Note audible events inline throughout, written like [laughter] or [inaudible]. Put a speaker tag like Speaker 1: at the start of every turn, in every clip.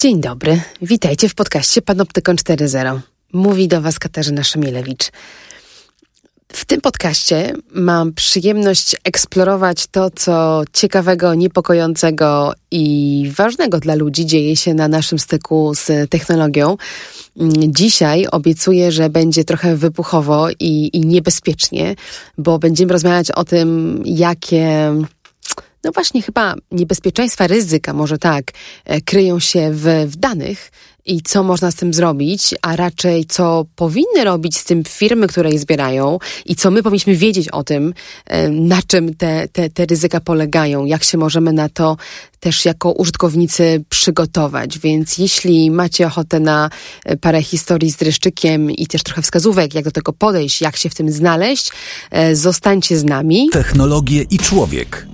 Speaker 1: Dzień dobry, witajcie w podcaście Panoptykon 4.0. Mówi do Was Katarzyna Szemielewicz. W tym podcaście mam przyjemność eksplorować to, co ciekawego, niepokojącego i ważnego dla ludzi dzieje się na naszym styku z technologią. Dzisiaj obiecuję, że będzie trochę wybuchowo i, i niebezpiecznie, bo będziemy rozmawiać o tym, jakie no właśnie chyba niebezpieczeństwa, ryzyka, może tak, e, kryją się w, w danych i co można z tym zrobić, a raczej co powinny robić z tym firmy, które je zbierają i co my powinniśmy wiedzieć o tym, e, na czym te, te, te ryzyka polegają, jak się możemy na to też jako użytkownicy przygotować. Więc jeśli macie ochotę na e, parę historii z dreszczykiem i też trochę wskazówek, jak do tego podejść, jak się w tym znaleźć, zostańcie z nami.
Speaker 2: Technologie i człowiek.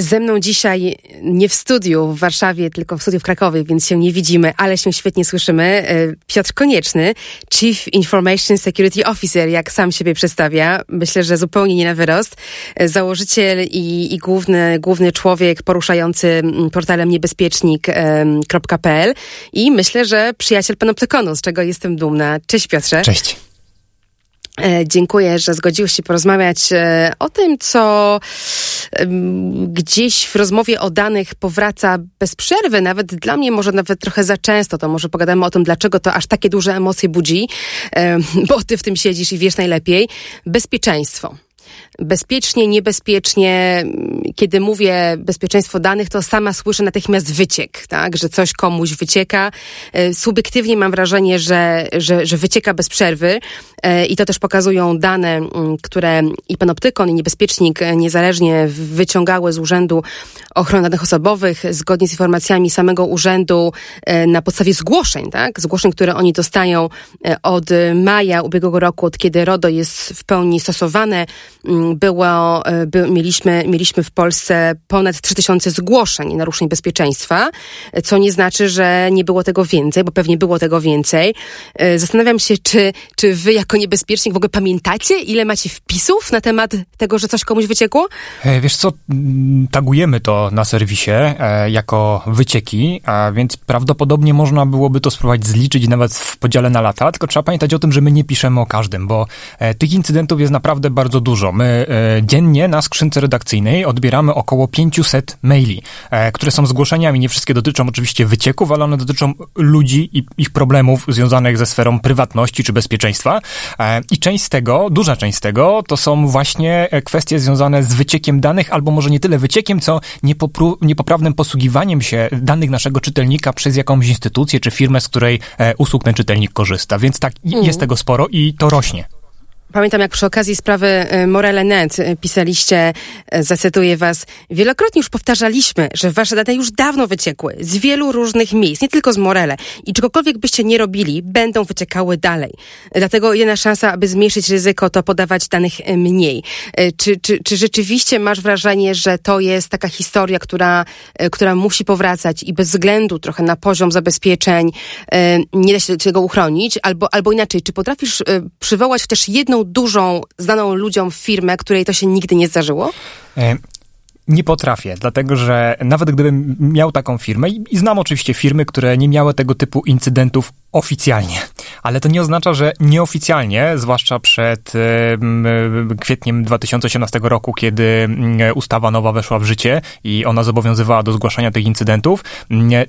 Speaker 1: Ze mną dzisiaj nie w studiu w Warszawie, tylko w studiu w Krakowie, więc się nie widzimy, ale się świetnie słyszymy. E, Piotr Konieczny, Chief Information Security Officer, jak sam siebie przedstawia. Myślę, że zupełnie nie na wyrost. E, założyciel i, i główny, główny człowiek poruszający mm, portalem niebezpiecznik.pl i myślę, że przyjaciel Panoptykonu, z czego jestem dumna. Cześć Piotrze.
Speaker 3: Cześć.
Speaker 1: E, dziękuję, że zgodziłeś się porozmawiać e, o tym, co gdzieś w rozmowie o danych powraca bez przerwy, nawet dla mnie może nawet trochę za często. To może pogadamy o tym, dlaczego to aż takie duże emocje budzi, [laughs] bo ty w tym siedzisz i wiesz najlepiej. Bezpieczeństwo bezpiecznie, niebezpiecznie. Kiedy mówię bezpieczeństwo danych, to sama słyszę natychmiast wyciek, tak? że coś komuś wycieka. E, subiektywnie mam wrażenie, że, że, że wycieka bez przerwy e, i to też pokazują dane, które i Panoptykon, i Niebezpiecznik e, niezależnie wyciągały z Urzędu Ochrony Danych Osobowych, zgodnie z informacjami samego urzędu na podstawie zgłoszeń, tak? Zgłoszeń, które oni dostają od maja ubiegłego roku, od kiedy RODO jest w pełni stosowane było, e, by, mieliśmy, mieliśmy w Polsce ponad 3000 zgłoszeń naruszeń bezpieczeństwa, co nie znaczy, że nie było tego więcej, bo pewnie było tego więcej. E, zastanawiam się, czy, czy wy jako niebezpiecznik w ogóle pamiętacie, ile macie wpisów na temat tego, że coś komuś wyciekło?
Speaker 3: E, wiesz co, tagujemy to na serwisie jako wycieki, a więc prawdopodobnie można byłoby to spróbować zliczyć nawet w podziale na lata, tylko trzeba pamiętać o tym, że my nie piszemy o każdym, bo tych incydentów jest naprawdę bardzo dużo. My dziennie na skrzynce redakcyjnej odbieramy około 500 maili, e, które są zgłoszeniami. Nie wszystkie dotyczą oczywiście wycieków, ale one dotyczą ludzi i ich problemów związanych ze sferą prywatności czy bezpieczeństwa. E, I część z tego, duża część z tego, to są właśnie kwestie związane z wyciekiem danych, albo może nie tyle wyciekiem, co niepoprawnym posługiwaniem się danych naszego czytelnika przez jakąś instytucję czy firmę, z której usług ten czytelnik korzysta. Więc tak, jest mm. tego sporo i to rośnie.
Speaker 1: Pamiętam, jak przy okazji sprawy y, Morele.net y, pisaliście, y, zacytuję was, wielokrotnie już powtarzaliśmy, że wasze dane już dawno wyciekły z wielu różnych miejsc, nie tylko z Morele. I czegokolwiek byście nie robili, będą wyciekały dalej. Dlatego jedyna szansa, aby zmniejszyć ryzyko, to podawać danych mniej. Czy, czy, czy rzeczywiście masz wrażenie, że to jest taka historia, która, która musi powracać i bez względu trochę na poziom zabezpieczeń nie da się tego uchronić? Albo, albo inaczej, czy potrafisz przywołać też jedną dużą, znaną ludziom firmę, której to się nigdy nie zdarzyło?
Speaker 3: E, nie potrafię, dlatego że nawet gdybym miał taką firmę, i, i znam oczywiście firmy, które nie miały tego typu incydentów oficjalnie. Ale to nie oznacza, że nieoficjalnie, zwłaszcza przed kwietniem 2018 roku, kiedy ustawa nowa weszła w życie i ona zobowiązywała do zgłaszania tych incydentów,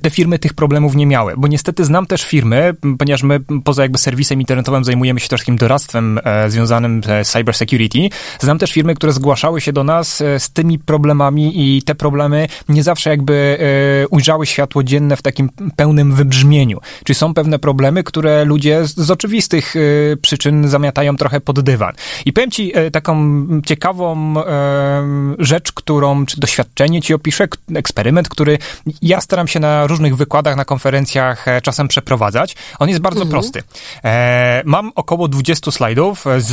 Speaker 3: te firmy tych problemów nie miały. Bo niestety znam też firmy, ponieważ my poza jakby serwisem internetowym zajmujemy się takim doradztwem e, związanym z cyber security, znam też firmy, które zgłaszały się do nas e, z tymi problemami i te problemy nie zawsze jakby e, ujrzały światło dzienne w takim pełnym wybrzmieniu. Czyli są pewne problemy, problemy, które ludzie z, z oczywistych y, przyczyn zamiatają trochę pod dywan. I powiem ci y, taką ciekawą y, rzecz, którą, czy doświadczenie ci opiszę, eksperyment, który ja staram się na różnych wykładach, na konferencjach e, czasem przeprowadzać. On jest bardzo mhm. prosty. E, mam około 20 slajdów z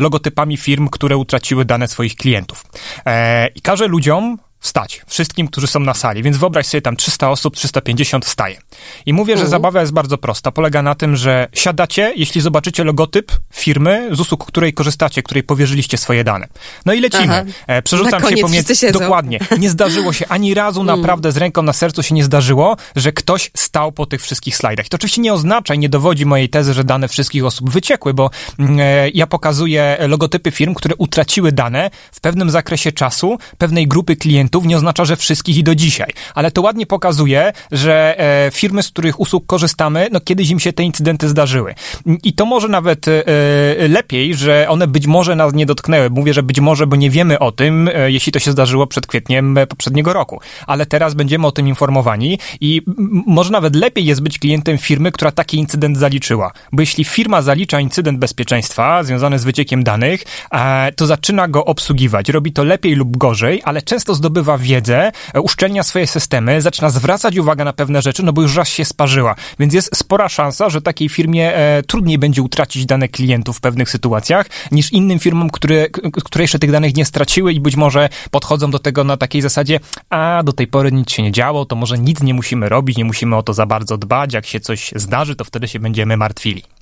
Speaker 3: logotypami firm, które utraciły dane swoich klientów. E, I każę ludziom wstać. Wszystkim, którzy są na sali. Więc wyobraź sobie tam 300 osób, 350 wstaje. I mówię, że mhm. zabawa jest bardzo prosta. Polega na tym, że siadacie, jeśli zobaczycie logotyp firmy, z usług której korzystacie, której powierzyliście swoje dane. No i lecimy. Aha. E, przerzucam się pomiędzy... Dokładnie. Nie zdarzyło się ani razu mm. naprawdę z ręką na sercu się nie zdarzyło, że ktoś stał po tych wszystkich slajdach. To oczywiście nie oznacza i nie dowodzi mojej tezy, że dane wszystkich osób wyciekły, bo mm, e, ja pokazuję logotypy firm, które utraciły dane w pewnym zakresie czasu, pewnej grupy klientów, klientów nie oznacza, że wszystkich i do dzisiaj. Ale to ładnie pokazuje, że e, firmy, z których usług korzystamy, no kiedyś im się te incydenty zdarzyły. I to może nawet e, lepiej, że one być może nas nie dotknęły. Mówię, że być może, bo nie wiemy o tym, e, jeśli to się zdarzyło przed kwietniem poprzedniego roku. Ale teraz będziemy o tym informowani i może nawet lepiej jest być klientem firmy, która taki incydent zaliczyła. Bo jeśli firma zalicza incydent bezpieczeństwa związany z wyciekiem danych, to zaczyna go obsługiwać. Robi to lepiej lub gorzej, ale często zdobywa zdobywa wiedzę, e, uszczelnia swoje systemy, zaczyna zwracać uwagę na pewne rzeczy, no bo już raz się sparzyła. Więc jest spora szansa, że takiej firmie e, trudniej będzie utracić dane klientów w pewnych sytuacjach, niż innym firmom, które, które jeszcze tych danych nie straciły i być może podchodzą do tego na takiej zasadzie, a do tej pory nic się nie działo, to może nic nie musimy robić, nie musimy o to za bardzo dbać, jak się coś zdarzy, to wtedy się będziemy martwili.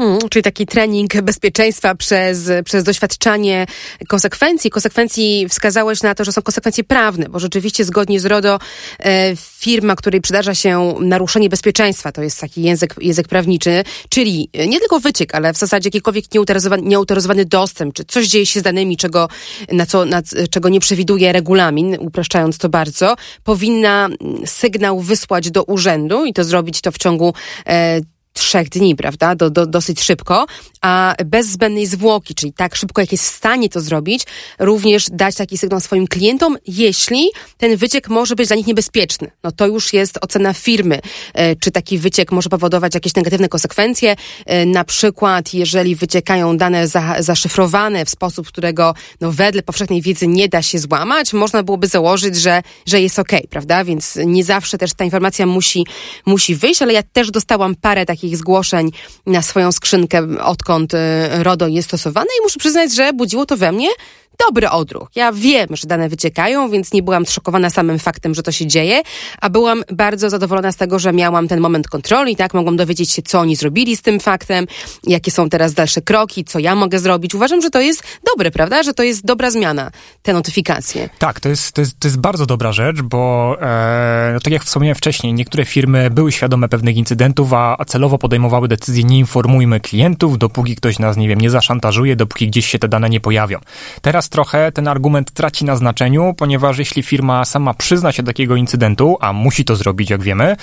Speaker 1: Hmm, czyli taki trening bezpieczeństwa przez, przez doświadczanie konsekwencji. Konsekwencji wskazałeś na to, że są konsekwencje prawne, bo rzeczywiście zgodnie z RODO e, firma, której przydarza się naruszenie bezpieczeństwa, to jest taki język, język prawniczy, czyli nie tylko wyciek, ale w zasadzie jakikolwiek nieautoryzowany, nieautoryzowany dostęp, czy coś dzieje się z danymi, czego, na co, na, czego nie przewiduje regulamin, upraszczając to bardzo, powinna sygnał wysłać do urzędu i to zrobić to w ciągu e, trzech dni, prawda? Do, do, dosyć szybko, a bez zbędnej zwłoki, czyli tak szybko, jak jest w stanie to zrobić, również dać taki sygnał swoim klientom, jeśli ten wyciek może być dla nich niebezpieczny. No to już jest ocena firmy, e, czy taki wyciek może powodować jakieś negatywne konsekwencje, e, na przykład jeżeli wyciekają dane za, zaszyfrowane w sposób, którego no wedle powszechnej wiedzy nie da się złamać, można byłoby założyć, że, że jest ok, prawda? Więc nie zawsze też ta informacja musi, musi wyjść, ale ja też dostałam parę takich takich zgłoszeń na swoją skrzynkę, odkąd y, RODO jest stosowane i muszę przyznać, że budziło to we mnie dobry odruch. Ja wiem, że dane wyciekają, więc nie byłam zszokowana samym faktem, że to się dzieje, a byłam bardzo zadowolona z tego, że miałam ten moment kontroli, tak? Mogłam dowiedzieć się, co oni zrobili z tym faktem, jakie są teraz dalsze kroki, co ja mogę zrobić. Uważam, że to jest dobre, prawda? Że to jest dobra zmiana, te notyfikacje.
Speaker 3: Tak, to jest, to jest, to jest bardzo dobra rzecz, bo e, no tak jak wspomniałem wcześniej, niektóre firmy były świadome pewnych incydentów, a, a celowo podejmowały decyzję, nie informujmy klientów, dopóki ktoś nas, nie wiem, nie zaszantażuje, dopóki gdzieś się te dane nie pojawią. Teraz trochę ten argument traci na znaczeniu, ponieważ jeśli firma sama przyzna się do takiego incydentu, a musi to zrobić, jak wiemy,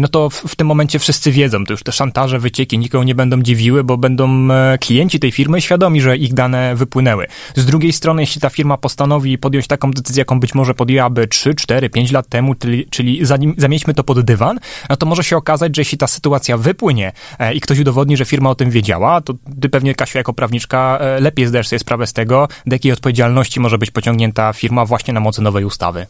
Speaker 3: no to w, tym momencie wszyscy wiedzą, to już te szantaże, wycieki nikogo nie będą dziwiły, bo będą e, klienci tej firmy świadomi, że ich dane wypłynęły. Z drugiej strony, jeśli ta firma postanowi podjąć taką decyzję, jaką być może podjęłaby 3, 4, 5 lat temu, czyli, czyli zamiećmy to pod dywan, no to może się okazać, że jeśli ta sytuacja wypłynie e, i ktoś udowodni, że firma o tym wiedziała, to ty pewnie, Kasiu, jako prawniczka e, lepiej zdajesz sobie sprawę z tego, do jakiej odpowiedzialności może być pociągnięta firma właśnie na mocy nowej ustawy.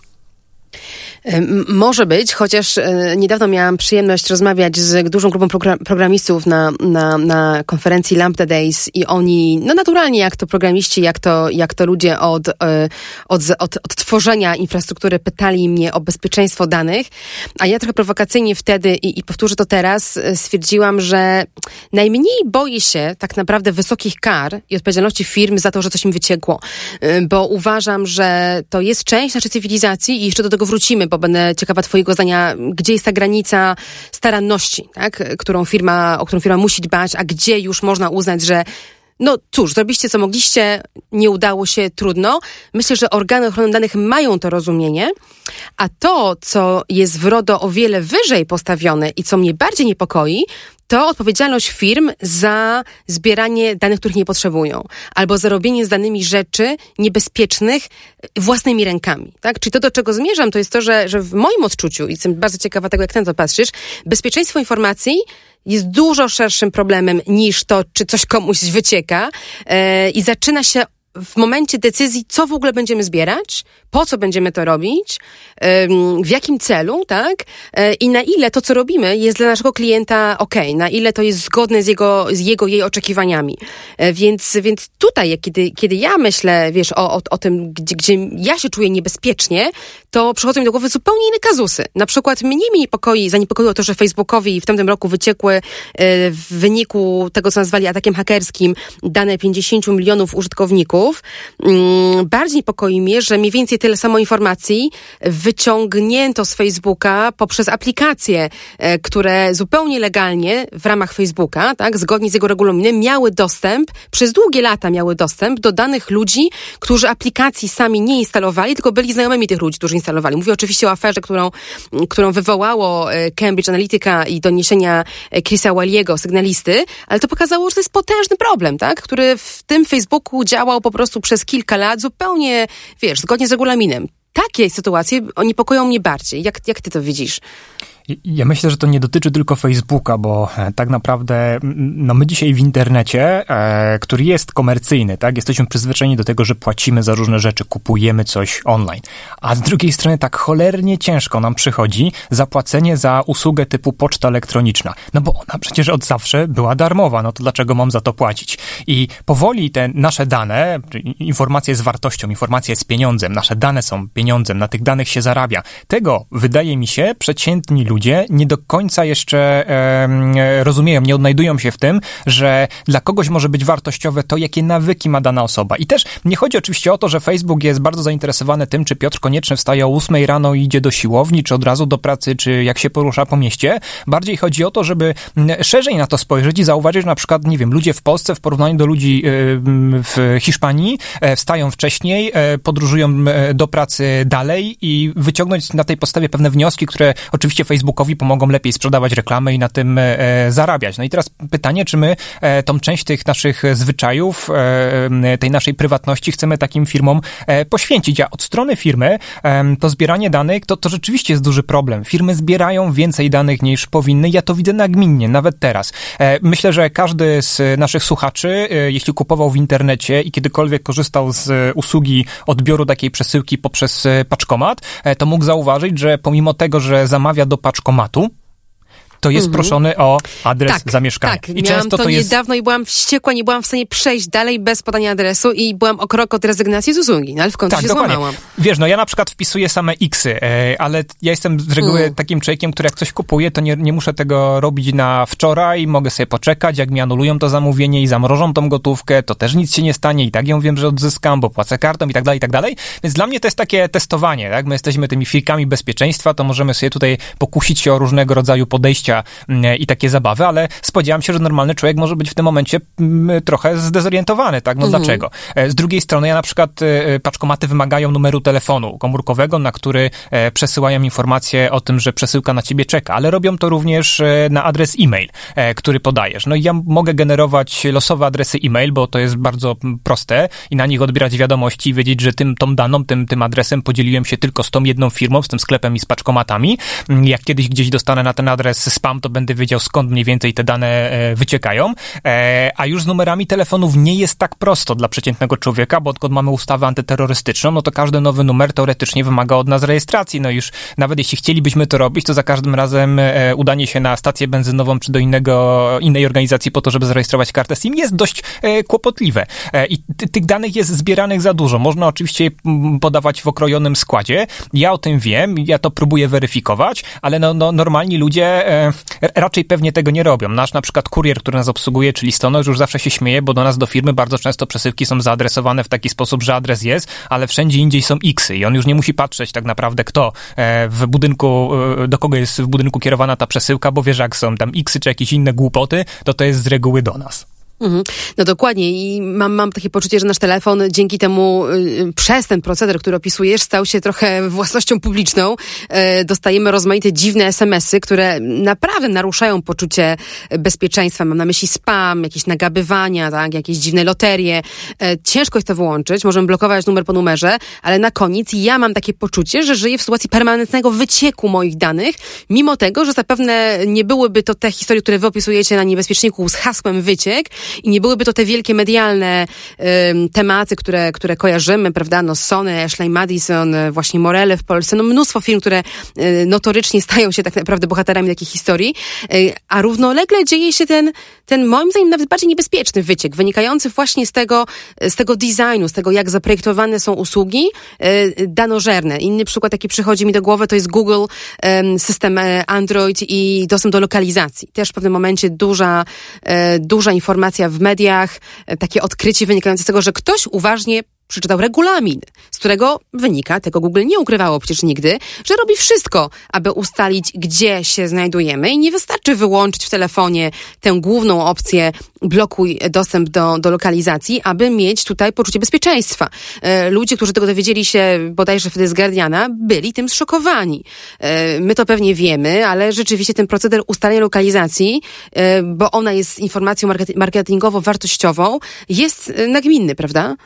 Speaker 1: Może być, chociaż e, niedawno miałam przyjemność rozmawiać z dużą grupą programistów na, na, na konferencji Lambda Days i oni, no naturalnie jak to programiści, jak to, jak to ludzie od, e, od, od, od tworzenia infrastruktury pytali mnie o bezpieczeństwo danych, a ja trochę prowokacyjnie wtedy i, i powtórzę to teraz, e, stwierdziłam, że najmniej boję się tak naprawdę wysokich kar i odpowiedzialności firm za to, że coś im wyciekło, bo uważam, że to jest część naszej cywilizacji i jeszcze do wrócimy, bo będę ciekawa Twojego zdania, gdzie jest ta granica staranności, tak? którą firma, o którą firma musi dbać, a gdzie już można uznać, że no cóż, zrobiliście co mogliście, nie udało się, trudno. Myślę, że organy ochrony danych mają to rozumienie, a to, co jest w RODO o wiele wyżej postawione i co mnie bardziej niepokoi, to odpowiedzialność firm za zbieranie danych, których nie potrzebują, albo za robienie z danymi rzeczy niebezpiecznych własnymi rękami. Tak? Czyli to, do czego zmierzam, to jest to, że, że w moim odczuciu, i jestem bardzo ciekawa tego, jak ty na to patrzysz, bezpieczeństwo informacji jest dużo szerszym problemem niż to, czy coś komuś wycieka e, i zaczyna się w momencie decyzji, co w ogóle będziemy zbierać, po co będziemy to robić, w jakim celu, tak? E, I na ile to, co robimy, jest dla naszego klienta ok, na ile to jest zgodne z jego, z jego jej oczekiwaniami. E, więc, więc tutaj, kiedy, kiedy ja myślę, wiesz, o, o, o tym, gdzie, gdzie ja się czuję niebezpiecznie, to przychodzą mi do głowy zupełnie inne kazusy. Na przykład mnie mi niepokoi, zaniepokoiło to, że Facebookowi w tamtym roku wyciekły e, w wyniku tego, co nazwali atakiem hakerskim, dane 50 milionów użytkowników. Mm, bardziej niepokoi mnie, że mniej więcej tyle samo informacji wyciągnięto z Facebooka poprzez aplikacje, e, które zupełnie legalnie w ramach Facebooka, tak, zgodnie z jego regulaminem, miały dostęp, przez długie lata miały dostęp do danych ludzi, którzy aplikacji sami nie instalowali, tylko byli znajomymi tych ludzi, którzy Mówię oczywiście o aferze, którą, którą wywołało e, Cambridge Analytica i doniesienia e, Chrisa Walliego, sygnalisty, ale to pokazało, że to jest potężny problem, tak, który w tym Facebooku działał po prostu przez kilka lat, zupełnie, wiesz, zgodnie z regulaminem. Takie sytuacje niepokoją mnie bardziej. Jak, jak ty to widzisz?
Speaker 3: Ja myślę, że to nie dotyczy tylko Facebooka, bo e, tak naprawdę no my dzisiaj w internecie, e, który jest komercyjny, tak, jesteśmy przyzwyczajeni do tego, że płacimy za różne rzeczy, kupujemy coś online. A z drugiej strony tak cholernie ciężko nam przychodzi zapłacenie za usługę typu poczta elektroniczna. No bo ona przecież od zawsze była darmowa, no to dlaczego mam za to płacić? I powoli te nasze dane, informacje z wartością, informacje z pieniądzem, nasze dane są pieniądzem, na tych danych się zarabia. Tego, wydaje mi się, przeciętni ludzie ludzie nie do końca jeszcze e, rozumieją, nie odnajdują się w tym, że dla kogoś może być wartościowe to, jakie nawyki ma dana osoba. I też nie chodzi oczywiście o to, że Facebook jest bardzo zainteresowany tym, czy Piotr Konieczny wstaje o 8 rano i idzie do siłowni, czy od razu do pracy, czy jak się porusza po mieście. Bardziej chodzi o to, żeby szerzej na to spojrzeć i zauważyć, że na przykład, nie wiem, ludzie w Polsce w porównaniu do ludzi e, w Hiszpanii e, wstają wcześniej, e, podróżują do pracy dalej i wyciągnąć na tej podstawie pewne wnioski, które oczywiście Facebook Facebookowi pomogą lepiej sprzedawać reklamy i na tym e, e, zarabiać. No i teraz pytanie, czy my e, tą część tych naszych zwyczajów, tej naszej prywatności chcemy takim firmom poświęcić. A od strony firmy to zbieranie danych to, to rzeczywiście jest duży problem. Firmy zbierają więcej danych niż powinny. Ja to widzę nagminnie, nawet teraz. Myślę, że każdy z naszych słuchaczy, jeśli kupował w internecie i kiedykolwiek korzystał z usługi odbioru takiej przesyłki poprzez paczkomat, to mógł zauważyć, że pomimo tego, że zamawia do paczkomatu, paczkomatu, to jest mhm. proszony o adres
Speaker 1: tak,
Speaker 3: zamieszkania.
Speaker 1: Tak, I często to, to jest... niedawno i byłam wściekła, nie byłam w stanie przejść dalej bez podania adresu i byłam o krok od rezygnacji z usługi, no ale w końcu tak, się dokładnie. złamałam.
Speaker 3: Wiesz, no ja na przykład wpisuję same xy, e, ale ja jestem z reguły mm. takim człowiekiem, który jak coś kupuje, to nie, nie muszę tego robić na wczoraj, mogę sobie poczekać, jak mi anulują to zamówienie i zamrożą tą gotówkę, to też nic się nie stanie i tak ją wiem, że odzyskam, bo płacę kartą i tak dalej, i tak dalej. Więc dla mnie to jest takie testowanie, tak? My jesteśmy tymi firkami bezpieczeństwa, to możemy sobie tutaj pokusić się o różnego rodzaju podejścia mm, i takie zabawy, ale spodziewam się, że normalny człowiek może być w tym momencie mm, trochę zdezorientowany, tak? No mhm. dlaczego? E, z drugiej strony ja na przykład e, e, paczkomaty wymagają numeru telefonu komórkowego, na który przesyłają informacje o tym, że przesyłka na ciebie czeka, ale robią to również na adres e-mail, który podajesz. No i ja mogę generować losowe adresy e-mail, bo to jest bardzo proste i na nich odbierać wiadomości i wiedzieć, że tym, tą daną, tym, tym adresem podzieliłem się tylko z tą jedną firmą, z tym sklepem i z paczkomatami. Jak kiedyś gdzieś dostanę na ten adres spam, to będę wiedział skąd mniej więcej te dane e, wyciekają, e, a już z numerami telefonów nie jest tak prosto dla przeciętnego człowieka, bo odkąd mamy ustawę antyterrorystyczną, no to każdy nowy numer teoretycznie wymaga od nas rejestracji, no już nawet jeśli chcielibyśmy to robić, to za każdym razem e, udanie się na stację benzynową czy do innego, innej organizacji po to, żeby zarejestrować kartę SIM jest dość kłopotliwe i tych danych jest zbieranych za dużo. Można oczywiście je podawać w okrojonym składzie. Ja o tym wiem, ja to próbuję weryfikować, ale no, no normalni ludzie raczej pewnie tego nie robią. Nasz na przykład kurier, który nas obsługuje, czyli Stonoż, już zawsze się śmieje, bo do nas, do firmy bardzo często przesyłki są zaadresowane w taki sposób, że adres jest, ale wszędzie indziej są Xy i on już nie musi patrzeć tak naprawdę kto e, w budynku, e, do kogo jest w budynku kierowana ta przesyłka, bo wie, że jak są tam Xy czy jakieś inne głupoty, to to jest z reguły do nas.
Speaker 1: Mhm. No dokładnie i mam, mam takie poczucie, że nasz telefon dzięki temu, y, przez ten proceder, który opisujesz, stał się trochę własnością publiczną. Y, dostajemy rozmaite dziwne SMS-y, które naprawdę naruszają poczucie bezpieczeństwa. Mam na myśli spam, jakieś nagabywania, tak, jakieś dziwne loterie. Y, ciężko jest to wyłączyć, możemy blokować numer po numerze, ale na koniec ja mam takie poczucie, że żyję w sytuacji permanentnego wycieku moich danych, mimo tego, że zapewne nie byłyby to te historie, które wy opisujecie na niebezpieczniku z hasłem wyciek, i nie byłyby to te wielkie medialne um, tematy, które, które kojarzymy, prawda, no Sony, Ashley Madison, e, właśnie Morele w Polsce, no mnóstwo firm, które y, notorycznie stają się tak naprawdę bohaterami takich historii, y, a równolegle dzieje się ten, ten moim zdaniem nawet bardziej niebezpieczny wyciek, wynikający właśnie z tego, z tego designu, z tego jak zaprojektowane są usługi y, danożerne. Inny przykład, jaki przychodzi mi do głowy, to jest Google, system Android i dostęp do lokalizacji. Też w pewnym momencie duża, duża informacja w mediach, e, takie odkrycie wynikające z tego, że ktoś uważnie przeczytał regulamin, z którego wynika, tego Google nie ukrywało przecież nigdy, że robi wszystko, aby ustalić, gdzie się znajdujemy i nie wystarczy wyłączyć w telefonie tę główną opcję blokuj dostęp do, do lokalizacji, aby mieć tutaj poczucie bezpieczeństwa. E, ludzie, którzy tego dowiedzieli się bodajże wtedy z Guardiana, byli tym zszokowani. E, my to pewnie wiemy, ale rzeczywiście ten proceder ustalenia lokalizacji, e, bo ona jest informacją marketingowo-wartościową, jest nagminny, prawda?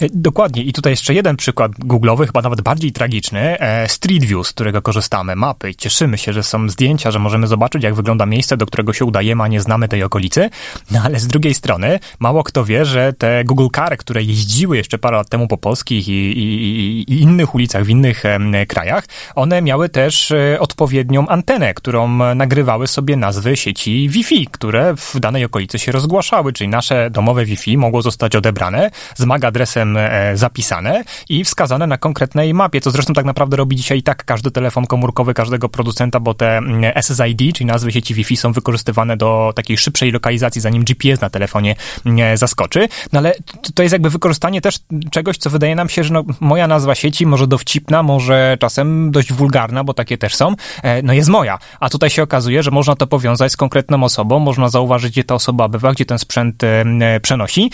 Speaker 3: E, dokładnie. I tutaj jeszcze jeden przykład googlowy, chyba nawet bardziej tragiczny. E, Street View, z którego korzystamy, mapy. Cieszymy się, że są zdjęcia, że możemy zobaczyć, jak wygląda miejsce, do którego się udajemy, a nie znamy tej okolicy. No ale z drugiej strony, mało kto wie, że te Google Car, które jeździły jeszcze parę lat temu po polskich i, i, i innych ulicach w innych e, krajach, one miały też e, odpowiednią antenę, którą nagrywały sobie nazwy sieci Wi-Fi, które w danej okolicy się rozgłaszały, czyli nasze domowe Wi-Fi mogło zostać odebrane z MAC adresem e, zapisane i wskazane na konkretnej mapie, co zresztą tak naprawdę robi dzisiaj i tak każdy telefon komórkowy każdego producenta, bo te mm, SSID, czyli nazwy sieci Wi-Fi są wykorzystywane do takiej szybszej lokalizacji, zanim GPS na telefonie mm, zaskoczy. No ale to jest jakby wykorzystanie też czegoś, co wydaje nam się, że no, moja nazwa sieci, może dowcipna, może czasem dość wulgarna, bo takie też są, e, no jest moja. A tutaj się okazuje, że można to powiązać z konkretną osobą, można zauważyć, gdzie ta osoba bywa, gdzie ten sprzęt e, przenosi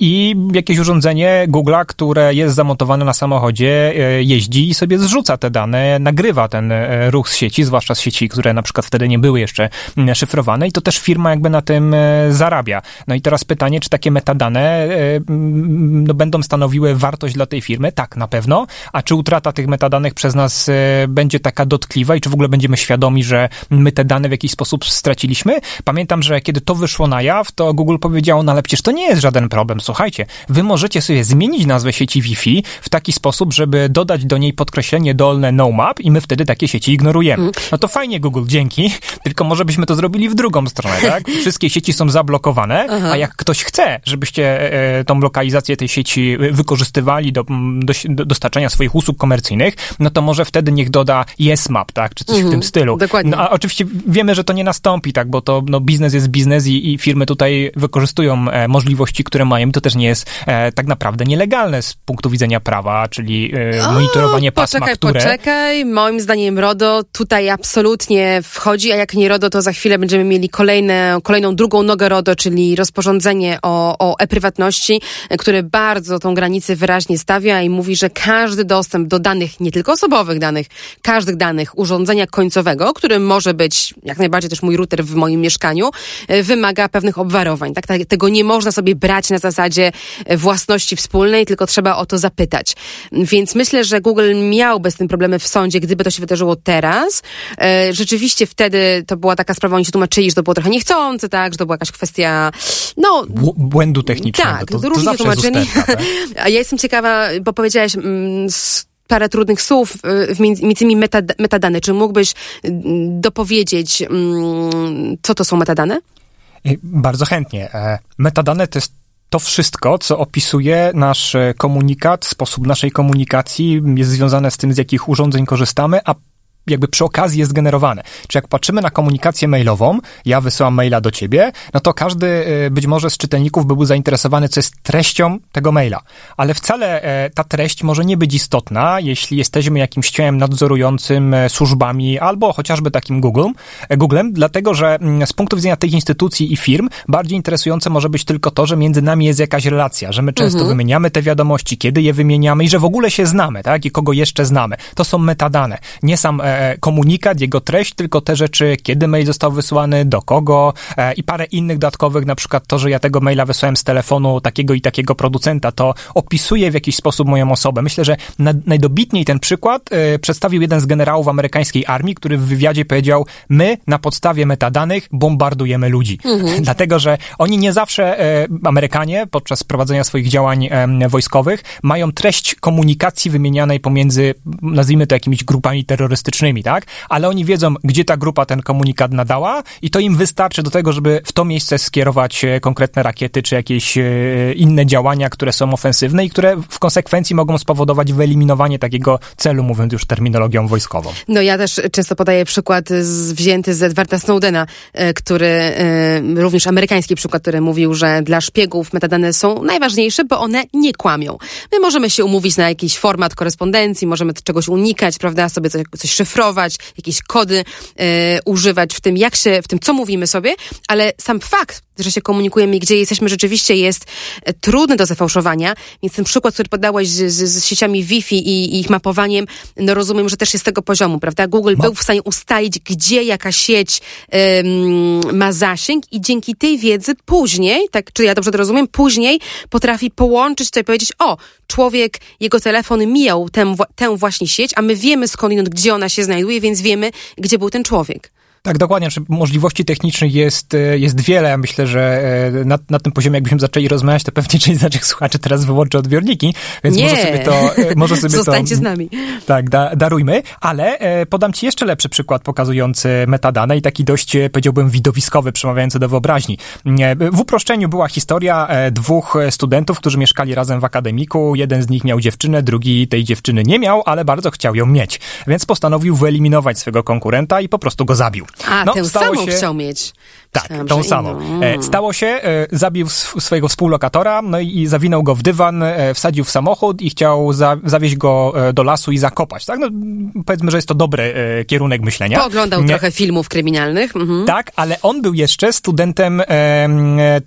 Speaker 3: i jakieś urządzenie urządzenie Google'a, które jest zamontowane na samochodzie, e, jeździ i sobie zrzuca te dane, nagrywa ten e, ruch z sieci, zwłaszcza z sieci, które na przykład wtedy nie były jeszcze szyfrowane i to też firma jakby na tym e, zarabia. No i teraz pytanie, czy takie metadane no, będą stanowiły wartość dla tej firmy? Tak, na pewno. A czy utrata tych metadanych przez nas będzie taka dotkliwa i czy w ogóle będziemy świadomi, że my te dane w jakiś sposób straciliśmy? Pamiętam, że kiedy to wyszło na jaw, to Google powiedziało, no ale przecież to nie jest żaden problem. Słuchajcie, wy możecie możecie sobie zmienić nazwę sieci Wi-Fi w taki sposób, żeby dodać do niej podkreślenie dolne no map i my wtedy takie sieci ignorujemy. Mm. No to fajnie Google, dzięki, tylko może byśmy to zrobili w drugą stronę, tak? [laughs] Wszystkie sieci są zablokowane, Aha. a jak ktoś chce, żebyście e, tą lokalizację tej sieci wykorzystywali do, do, do, dostarczania swoich usług komercyjnych, no to może wtedy niech doda YesMap, tak? Czy coś w mhm. tym stylu.
Speaker 1: Dokładnie.
Speaker 3: No, a oczywiście wiemy, że to nie nastąpi, tak? Bo to no, biznes jest biznes i, i firmy tutaj wykorzystują e, możliwości, które mają. To też nie jest e, tak naprawdę nielegalne z punktu widzenia prawa, czyli y, monitorowanie pasma,
Speaker 1: poczekaj,
Speaker 3: które...
Speaker 1: Poczekaj, moim zdaniem RODO tutaj absolutnie wchodzi, a jak nie RODO, to za chwilę będziemy mieli kolejne, kolejną drugą nogę RODO, czyli rozporządzenie o, o e-prywatności, które bardzo tą granicę wyraźnie stawia i mówi, że każdy dostęp do danych, nie tylko osobowych danych, każdych danych urządzenia końcowego, którym może być jak najbardziej też mój router w moim mieszkaniu, y, wymaga pewnych obwarowań. Tak? Tego nie można sobie brać na zasadzie własności własności wspólnej, tylko trzeba o to zapytać. Więc myślę, że Google miałby z tym problemy w sądzie, gdyby to się wydarzyło teraz. E, rzeczywiście wtedy to była taka sprawa, oni się tłumaczyli, że to było trochę niechcące, tak, że to była jakaś kwestia, no...
Speaker 3: błędu technicznego.
Speaker 1: Tak, to, różnie to tłumaczyli. [laughs] A ja jestem ciekawa, bo powiedziałaś mm, parę trudnych słów, y, między innymi metadane. Czy mógłbyś mm, dopowiedzieć, mm, co to są metadane?
Speaker 3: Bardzo chętnie. E, metadane to jest to wszystko, co opisuje nasz komunikat, sposób naszej komunikacji, jest związane z tym, z jakich urządzeń korzystamy, a jakby przy okazji jest generowane. Czy jak patrzymy na komunikację mailową, ja wysyłam maila do ciebie, no to każdy y, być może z czytelników by był zainteresowany, co jest treścią tego maila. Ale wcale e, ta treść może nie być istotna, jeśli jesteśmy jakimś ciałem nadzorującym e, służbami albo chociażby takim Google, e, Googlem, dlatego że mm, z punktu widzenia tych instytucji i firm bardziej interesujące może być tylko to, że między nami jest jakaś relacja, że my często mhm. wymieniamy te wiadomości, kiedy je wymieniamy i że w ogóle się znamy, tak? I kogo jeszcze znamy. To są metadane. Nie sam komunikat, jego treść, tylko te rzeczy, kiedy mail został wysłany, do kogo e, i parę innych dodatkowych, na przykład to, że ja tego maila wysłałem z telefonu takiego i takiego producenta, to opisuje w jakiś sposób moją osobę. Myślę, że na, najdobitniej ten przykład e, przedstawił jeden z generałów amerykańskiej armii, który w wywiadzie powiedział, my na podstawie metadanych bombardujemy ludzi. Mhm. [laughs] Dlatego, że oni nie zawsze, e, Amerykanie, podczas prowadzenia swoich działań e, wojskowych, mają treść komunikacji wymienianej pomiędzy, nazwijmy to jakimiś grupami terrorystycznymi, tak? Ale oni wiedzą, gdzie ta grupa ten komunikat nadała i to im wystarczy do tego, żeby w to miejsce skierować e, konkretne rakiety czy jakieś e, inne działania, które są ofensywne i które w konsekwencji mogą spowodować wyeliminowanie takiego celu, mówiąc już terminologią wojskową.
Speaker 1: No ja też często podaję przykład z, wzięty z Edwarda Snowdena, e, który, również amerykański przykład, który mówił, że dla szpiegów metadane są najważniejsze, bo one nie kłamią. My możemy się umówić na jakiś format korespondencji, możemy czegoś unikać, prawda, sobie coś, coś szyfrować, jakieś kody używać w tym, jak się, w tym, co mówimy sobie, ale sam fakt, że się komunikujemy i gdzie jesteśmy rzeczywiście jest e, trudny do zafałszowania, więc ten przykład, który podałaś z, z, z sieciami Wi-Fi i, i, ich mapowaniem, no rozumiem, że też jest z tego poziomu, prawda? Google Ma... był w stanie ustalić, gdzie jaka sieć ym, ma zasięg i dzięki tej wiedzy później, tak, czy ja dobrze to rozumiem, później potrafi połączyć to i powiedzieć, o, człowiek, jego telefon mijał tę, tę właśnie sieć, a my wiemy skądinąd, gdzie ona się znajduje, więc wiemy, gdzie był ten człowiek.
Speaker 3: Tak, dokładnie. Możliwości technicznych jest, e, jest wiele. Myślę, że e, na, na tym poziomie, jakbyśmy zaczęli rozmawiać, to pewnie część z naszych słuchaczy teraz wyłączy odbiorniki, więc
Speaker 1: Nie.
Speaker 3: może sobie to... E, może sobie
Speaker 1: Zostańcie to, z nami.
Speaker 3: Tak, da, darujmy, ale podam ci jeszcze lepszy przykład pokazujący metadane i taki dość, powiedziałbym, widowiskowy, przemawiający do wyobraźni. W uproszczeniu była historia dwóch studentów, którzy mieszkali razem w akademiku. Jeden z nich miał dziewczynę, drugi tej dziewczyny nie miał, ale bardzo chciał ją mieć, więc postanowił wyeliminować swego konkurenta i po prostu go zabił.
Speaker 1: A, no, tę samą się... chciał mieć.
Speaker 3: Tak, Myślałam, tą samą. E, stało się, e, zabił swojego współlokatora, no i zawinął go w dywan, e, wsadził w samochód i chciał za, zawieźć go do lasu i zakopać. Tak? No, powiedzmy, że jest to dobry kierunek myślenia.
Speaker 1: Pooglądał trochę filmów kryminalnych. Mhm.
Speaker 3: Tak, ale on był jeszcze studentem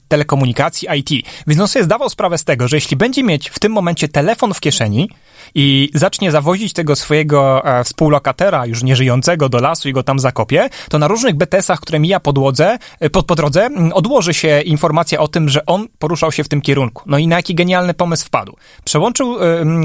Speaker 3: telekomunikacji IT, więc on sobie zdawał sprawę z tego, że jeśli będzie mieć w tym momencie telefon w kieszeni, i zacznie zawozić tego swojego e, współlokatera, już nieżyjącego, do lasu i go tam zakopie, to na różnych BTS-ach, które mija po drodze, e, po, po drodze, odłoży się informacja o tym, że on poruszał się w tym kierunku. No i na jaki genialny pomysł wpadł. Przełączył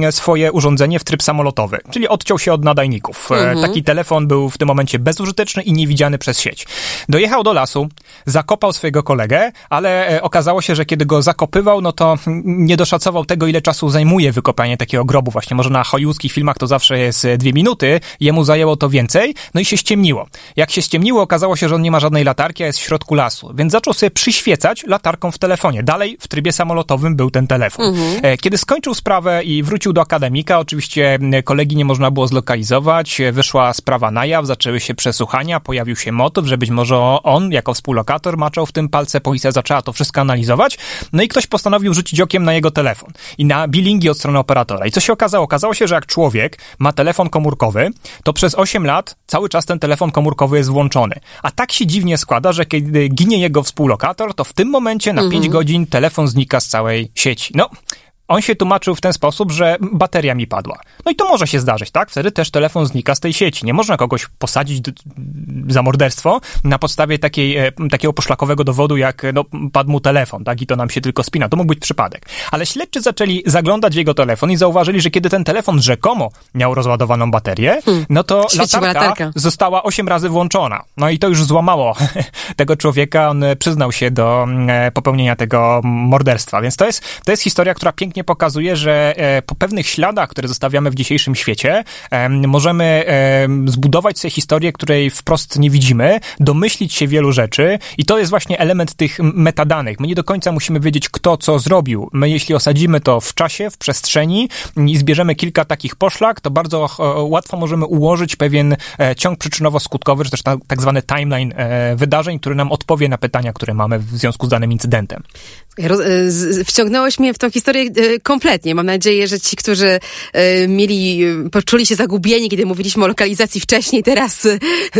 Speaker 3: y, swoje urządzenie w tryb samolotowy, czyli odciął się od nadajników. Mhm. Taki telefon był w tym momencie bezużyteczny i niewidziany przez sieć. Dojechał do lasu, zakopał swojego kolegę, ale okazało się, że kiedy go zakopywał, no to nie doszacował tego, ile czasu zajmuje wykopanie takiego grobu właśnie może na hollywoodzkich filmach to zawsze jest e, dwie minuty, jemu zajęło to więcej, no i się ściemniło. Jak się ściemniło, okazało się, że on nie ma żadnej latarki, a jest w środku lasu, więc zaczął sobie przyświecać latarką w telefonie. Dalej w trybie samolotowym był ten telefon. Mhm. E, kiedy skończył sprawę i wrócił do akademika, oczywiście kolegi nie można było zlokalizować, e, wyszła sprawa na jaw, zaczęły się przesłuchania, pojawił się motyw, że być może on, jako współlokator, maczał w tym palce, policja zaczęła to wszystko analizować, no i ktoś postanowił rzucić okiem na jego telefon i na bilingi od strony operatora. I co się okazało? Okazało się, że jak człowiek ma telefon komórkowy, to przez 8 lat cały czas ten telefon komórkowy jest włączony. A tak się dziwnie składa, że kiedy ginie jego współlokator, to w tym momencie na mhm. 5 godzin telefon znika z całej sieci. No, on się tłumaczył w ten sposób, że bateria mi padła. No i to może się zdarzyć, tak? Wtedy też telefon znika z tej sieci. Nie można kogoś posadzić za morderstwo na podstawie takiej, e, takiego poszlakowego dowodu, jak no, padł mu telefon, tak? I to nam się tylko spina. To mógł być przypadek. Ale śledczy zaczęli zaglądać w jego telefon i zauważyli, że kiedy ten telefon rzekomo miał rozładowaną baterię, hmm. no to latarka, latarka, została 8 razy włączona. No i to już złamało [laughs] tego człowieka. On przyznał się do mm, e, popełnienia tego morderstwa. Więc to jest, to jest historia, która pięknie świetnie pokazuje, że po pewnych śladach, które zostawiamy w dzisiejszym świecie, możemy zbudować sobie historię, której wprost nie widzimy, domyślić się wielu rzeczy i to jest właśnie element tych metadanych. My nie do końca musimy wiedzieć, kto co zrobił. My, jeśli osadzimy to w czasie, w przestrzeni i zbierzemy kilka takich poszlak, to bardzo łatwo możemy ułożyć pewien e, ciąg przyczynowo-skutkowy, czy też tak zwany timeline e, wydarzeń, który nam odpowie na pytania, które mamy w związku z danym incydentem.
Speaker 1: E, wciągnąłeś mnie w tą historię e, kompletnie. Mam nadzieję, że ci, którzy e, mieli, poczuli się zagubieni, kiedy mówiliśmy o lokalizacji wcześniej, teraz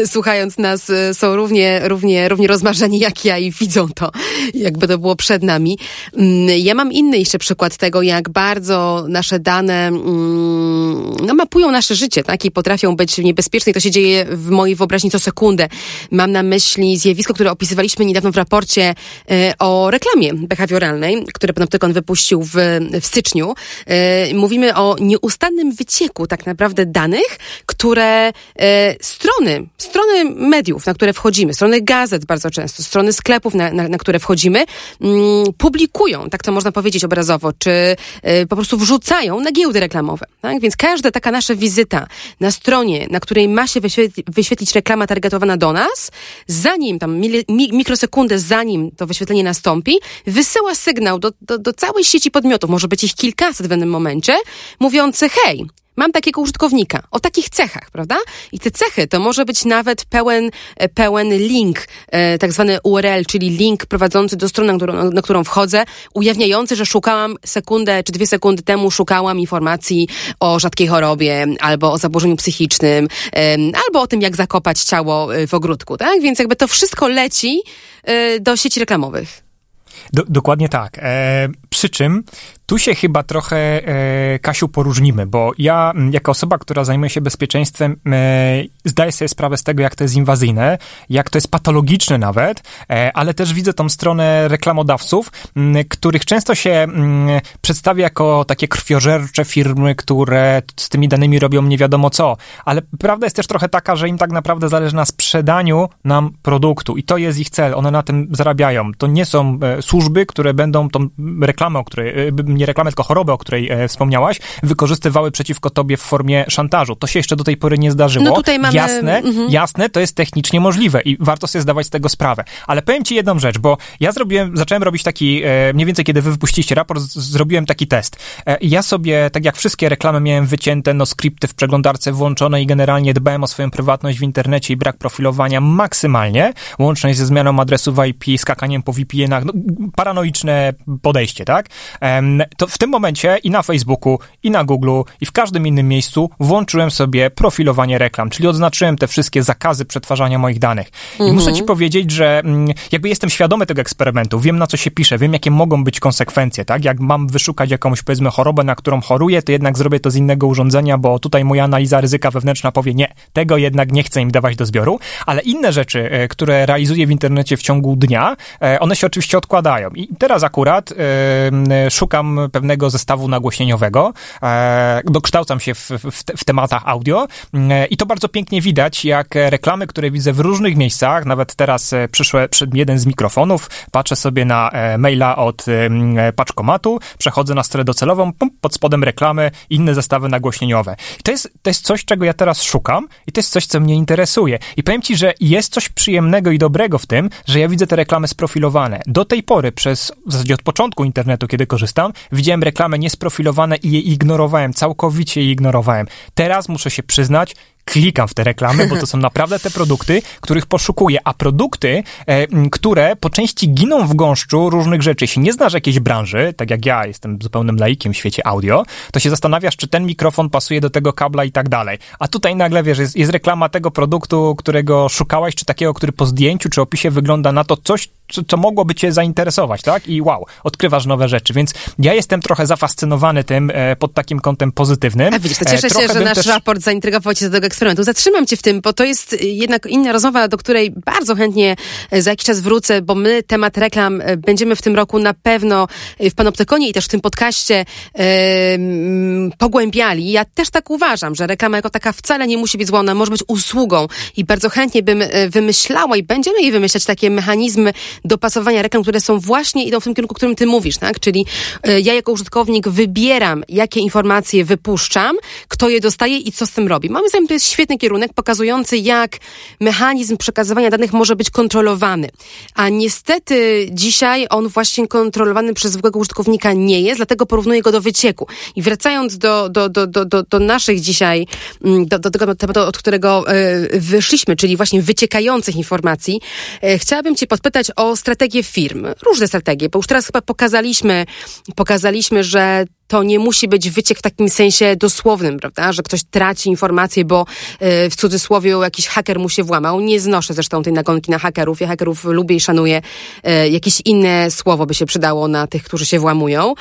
Speaker 1: słuchając nas są równie, równie, równie rozmarzeni jak ja i widzą to, jakby to było przed nami. Mm, ja mam inny jeszcze przykład tego, jak bardzo nasze dane mm, no, mapują nasze życie, tak? I potrafią być niebezpieczne. I to się dzieje w mojej wyobraźni co sekundę. Mam na myśli zjawisko, które opisywaliśmy niedawno w raporcie o reklamie behawioralnej, które Panoptykon wypuścił w, w styczniu, e, mówimy o nieustannym wycieku tak naprawdę danych, które e, strony, strony mediów, na które wchodzimy, strony gazet bardzo często, strony sklepów, na, na, na które wchodzimy, mm, publikują, tak to można powiedzieć obrazowo, czy e, po prostu wrzucają na giełdy reklamowe. Tak? Więc każda taka nasza wizyta na stronie, na której ma się wyświetlić, reklama targetowana do nas, zanim tam mikrosekundę, zanim to wyświetlenie nastąpi, wysyła sygnał do, do, do całej sieci podmiotów, może być ich kilkaset w danym momencie, mówiący hej, mam takiego użytkownika o takich cechach, prawda? I te cechy to może być nawet pełen, e, pełen link, e, tak zwany URL, czyli link prowadzący do strony, na którą, na którą wchodzę, ujawniający, że szukałam sekundę czy dwie sekundy temu, szukałam informacji o rzadkiej chorobie, albo o zaburzeniu psychicznym, albo o tym, jak zakopać ciało e, w ogródku, tak? Więc jakby to wszystko leci do sieci reklamowych.
Speaker 3: Do, dokładnie tak. E, przy czym tu się chyba trochę, e, Kasiu, poróżnimy, bo ja, jako osoba, która zajmuje się bezpieczeństwem, e, zdaję sobie sprawę z tego, jak to jest inwazyjne, jak to jest patologiczne nawet, e, ale też widzę tą stronę reklamodawców, m, których często się m, przedstawia jako takie krwiożercze firmy, które z tymi danymi robią nie wiadomo co. Ale prawda jest też trochę taka, że im tak naprawdę zależy na sprzedaniu nam produktu i to jest ich cel. One na tym zarabiają. To nie są e, służby, które będą tą reklamę, o której e, nie reklamę, tylko chorobę, o której e, wspomniałaś, wykorzystywały przeciwko tobie w formie szantażu. To się jeszcze do tej pory nie zdarzyło.
Speaker 1: No tutaj mamy...
Speaker 3: Jasne, mhm. jasne, to jest technicznie możliwe i warto sobie zdawać z tego sprawę. Ale powiem ci jedną rzecz, bo ja zrobiłem, zacząłem robić taki, e, mniej więcej kiedy wy wypuściliście raport, zrobiłem taki test. E, ja sobie, tak jak wszystkie reklamy miałem wycięte, no skrypty w przeglądarce włączone i generalnie dbałem o swoją prywatność w internecie i brak profilowania maksymalnie, łącznie ze zmianą adresu w IP, skakaniem po VPN-ach, no, paranoiczne podejście, tak? to w tym momencie i na Facebooku, i na Google, i w każdym innym miejscu włączyłem sobie profilowanie reklam, czyli odznaczyłem te wszystkie zakazy przetwarzania moich danych. I mhm. muszę ci powiedzieć, że mm, jakby jestem świadomy tego eksperymentu, wiem na co się pisze, wiem jakie mogą być konsekwencje, tak? Jak mam wyszukać jakąś, powiedzmy, chorobę, na którą choruję, to jednak zrobię to z innego urządzenia, bo tutaj moja analiza ryzyka wewnętrzna powie, nie, tego jednak nie chcę im dawać do zbioru, ale inne rzeczy, e, które realizuję w internecie w ciągu dnia, e, one się oczywiście odkładają. I teraz akurat yy, szukam pewnego zestawu nagłośnieniowego, e, dokształcam się w, w, w tematach audio e, i to bardzo pięknie widać, jak reklamy, które widzę w różnych miejscach, nawet teraz e, przyszły przed jeden z mikrofonów, patrzę sobie na maila od paczkomatu, przechodzę na stronę docelową, pod spodem reklamy, inne zestawy nagłośnieniowe. I to jest, to jest coś, czego ja teraz szukam i to jest coś, co mnie interesuje. I powiem ci, że jest coś przyjemnego i dobrego w tym, że ja widzę te reklamy sprofilowane. Do tej pory, przez, w zasadzie od początku internetu, kiedy korzystam, widziałem reklamy niesprofilowane i je ignorowałem, całkowicie je ignorowałem. Teraz muszę się przyznać, klikam w te reklamy, bo to są naprawdę te produkty, których poszukuję, a produkty, e, które po części giną w gąszczu różnych rzeczy. Jeśli nie znasz jakiejś branży, tak jak ja jestem zupełnym laikiem w świecie audio, to się zastanawiasz, czy ten mikrofon pasuje do tego kabla i tak dalej. A tutaj nagle, wiesz, jest, jest reklama tego produktu, którego szukałeś, czy takiego, który po zdjęciu, czy opisie wygląda na to coś, co, co mogłoby cię zainteresować, tak? I wow, odkrywasz nowe rzeczy, więc ja jestem trochę zafascynowany tym e, pod takim kątem pozytywnym.
Speaker 1: A widzisz, to cieszę e, się, że nasz też... raport zaintrygował cię do tego eksperymentu. Zatrzymam cię w tym, bo to jest jednak inna rozmowa, do której bardzo chętnie e, za jakiś czas wrócę, bo my temat reklam e, będziemy w tym roku na pewno w Panoptykonie i też w tym podcaście pogłębiali. Ja też tak uważam, że reklama jako taka wcale nie musi być zła, ona może być usługą i bardzo chętnie bym wymyślała i będziemy jej wymyślać takie mechanizmy dopasowania reklam, które są właśnie idą w tym kierunku, którym ty mówisz, tak? Czyli y, ja jako użytkownik wybieram, jakie informacje wypuszczam, kto je dostaje i co z tym robi. Moim zdaniem to jest świetny kierunek pokazujący, jak mechanizm przekazywania danych może być kontrolowany. A niestety dzisiaj on właśnie kontrolowany przez zwykłego użytkownika nie jest, dlatego porównuję go do wycieku. I wracając do, do, do, do, do, do naszych dzisiaj, mm, do, do tego tematu, od którego y, wyszliśmy, czyli właśnie wyciekających informacji, y, chciałabym Cię podpytać o strategię firm. Różne strategie, bo już teraz chyba pokazaliśmy, pokazaliśmy, że to nie musi być wyciek w takim sensie dosłownym, prawda, że ktoś traci informacje, bo y, w cudzysłowie jakiś haker mu się włamał. Nie znoszę zresztą tej nagonki na hakerów. Ja hakerów lubię i szanuję. Y, jakieś inne słowo by się przydało na tych, którzy się włamują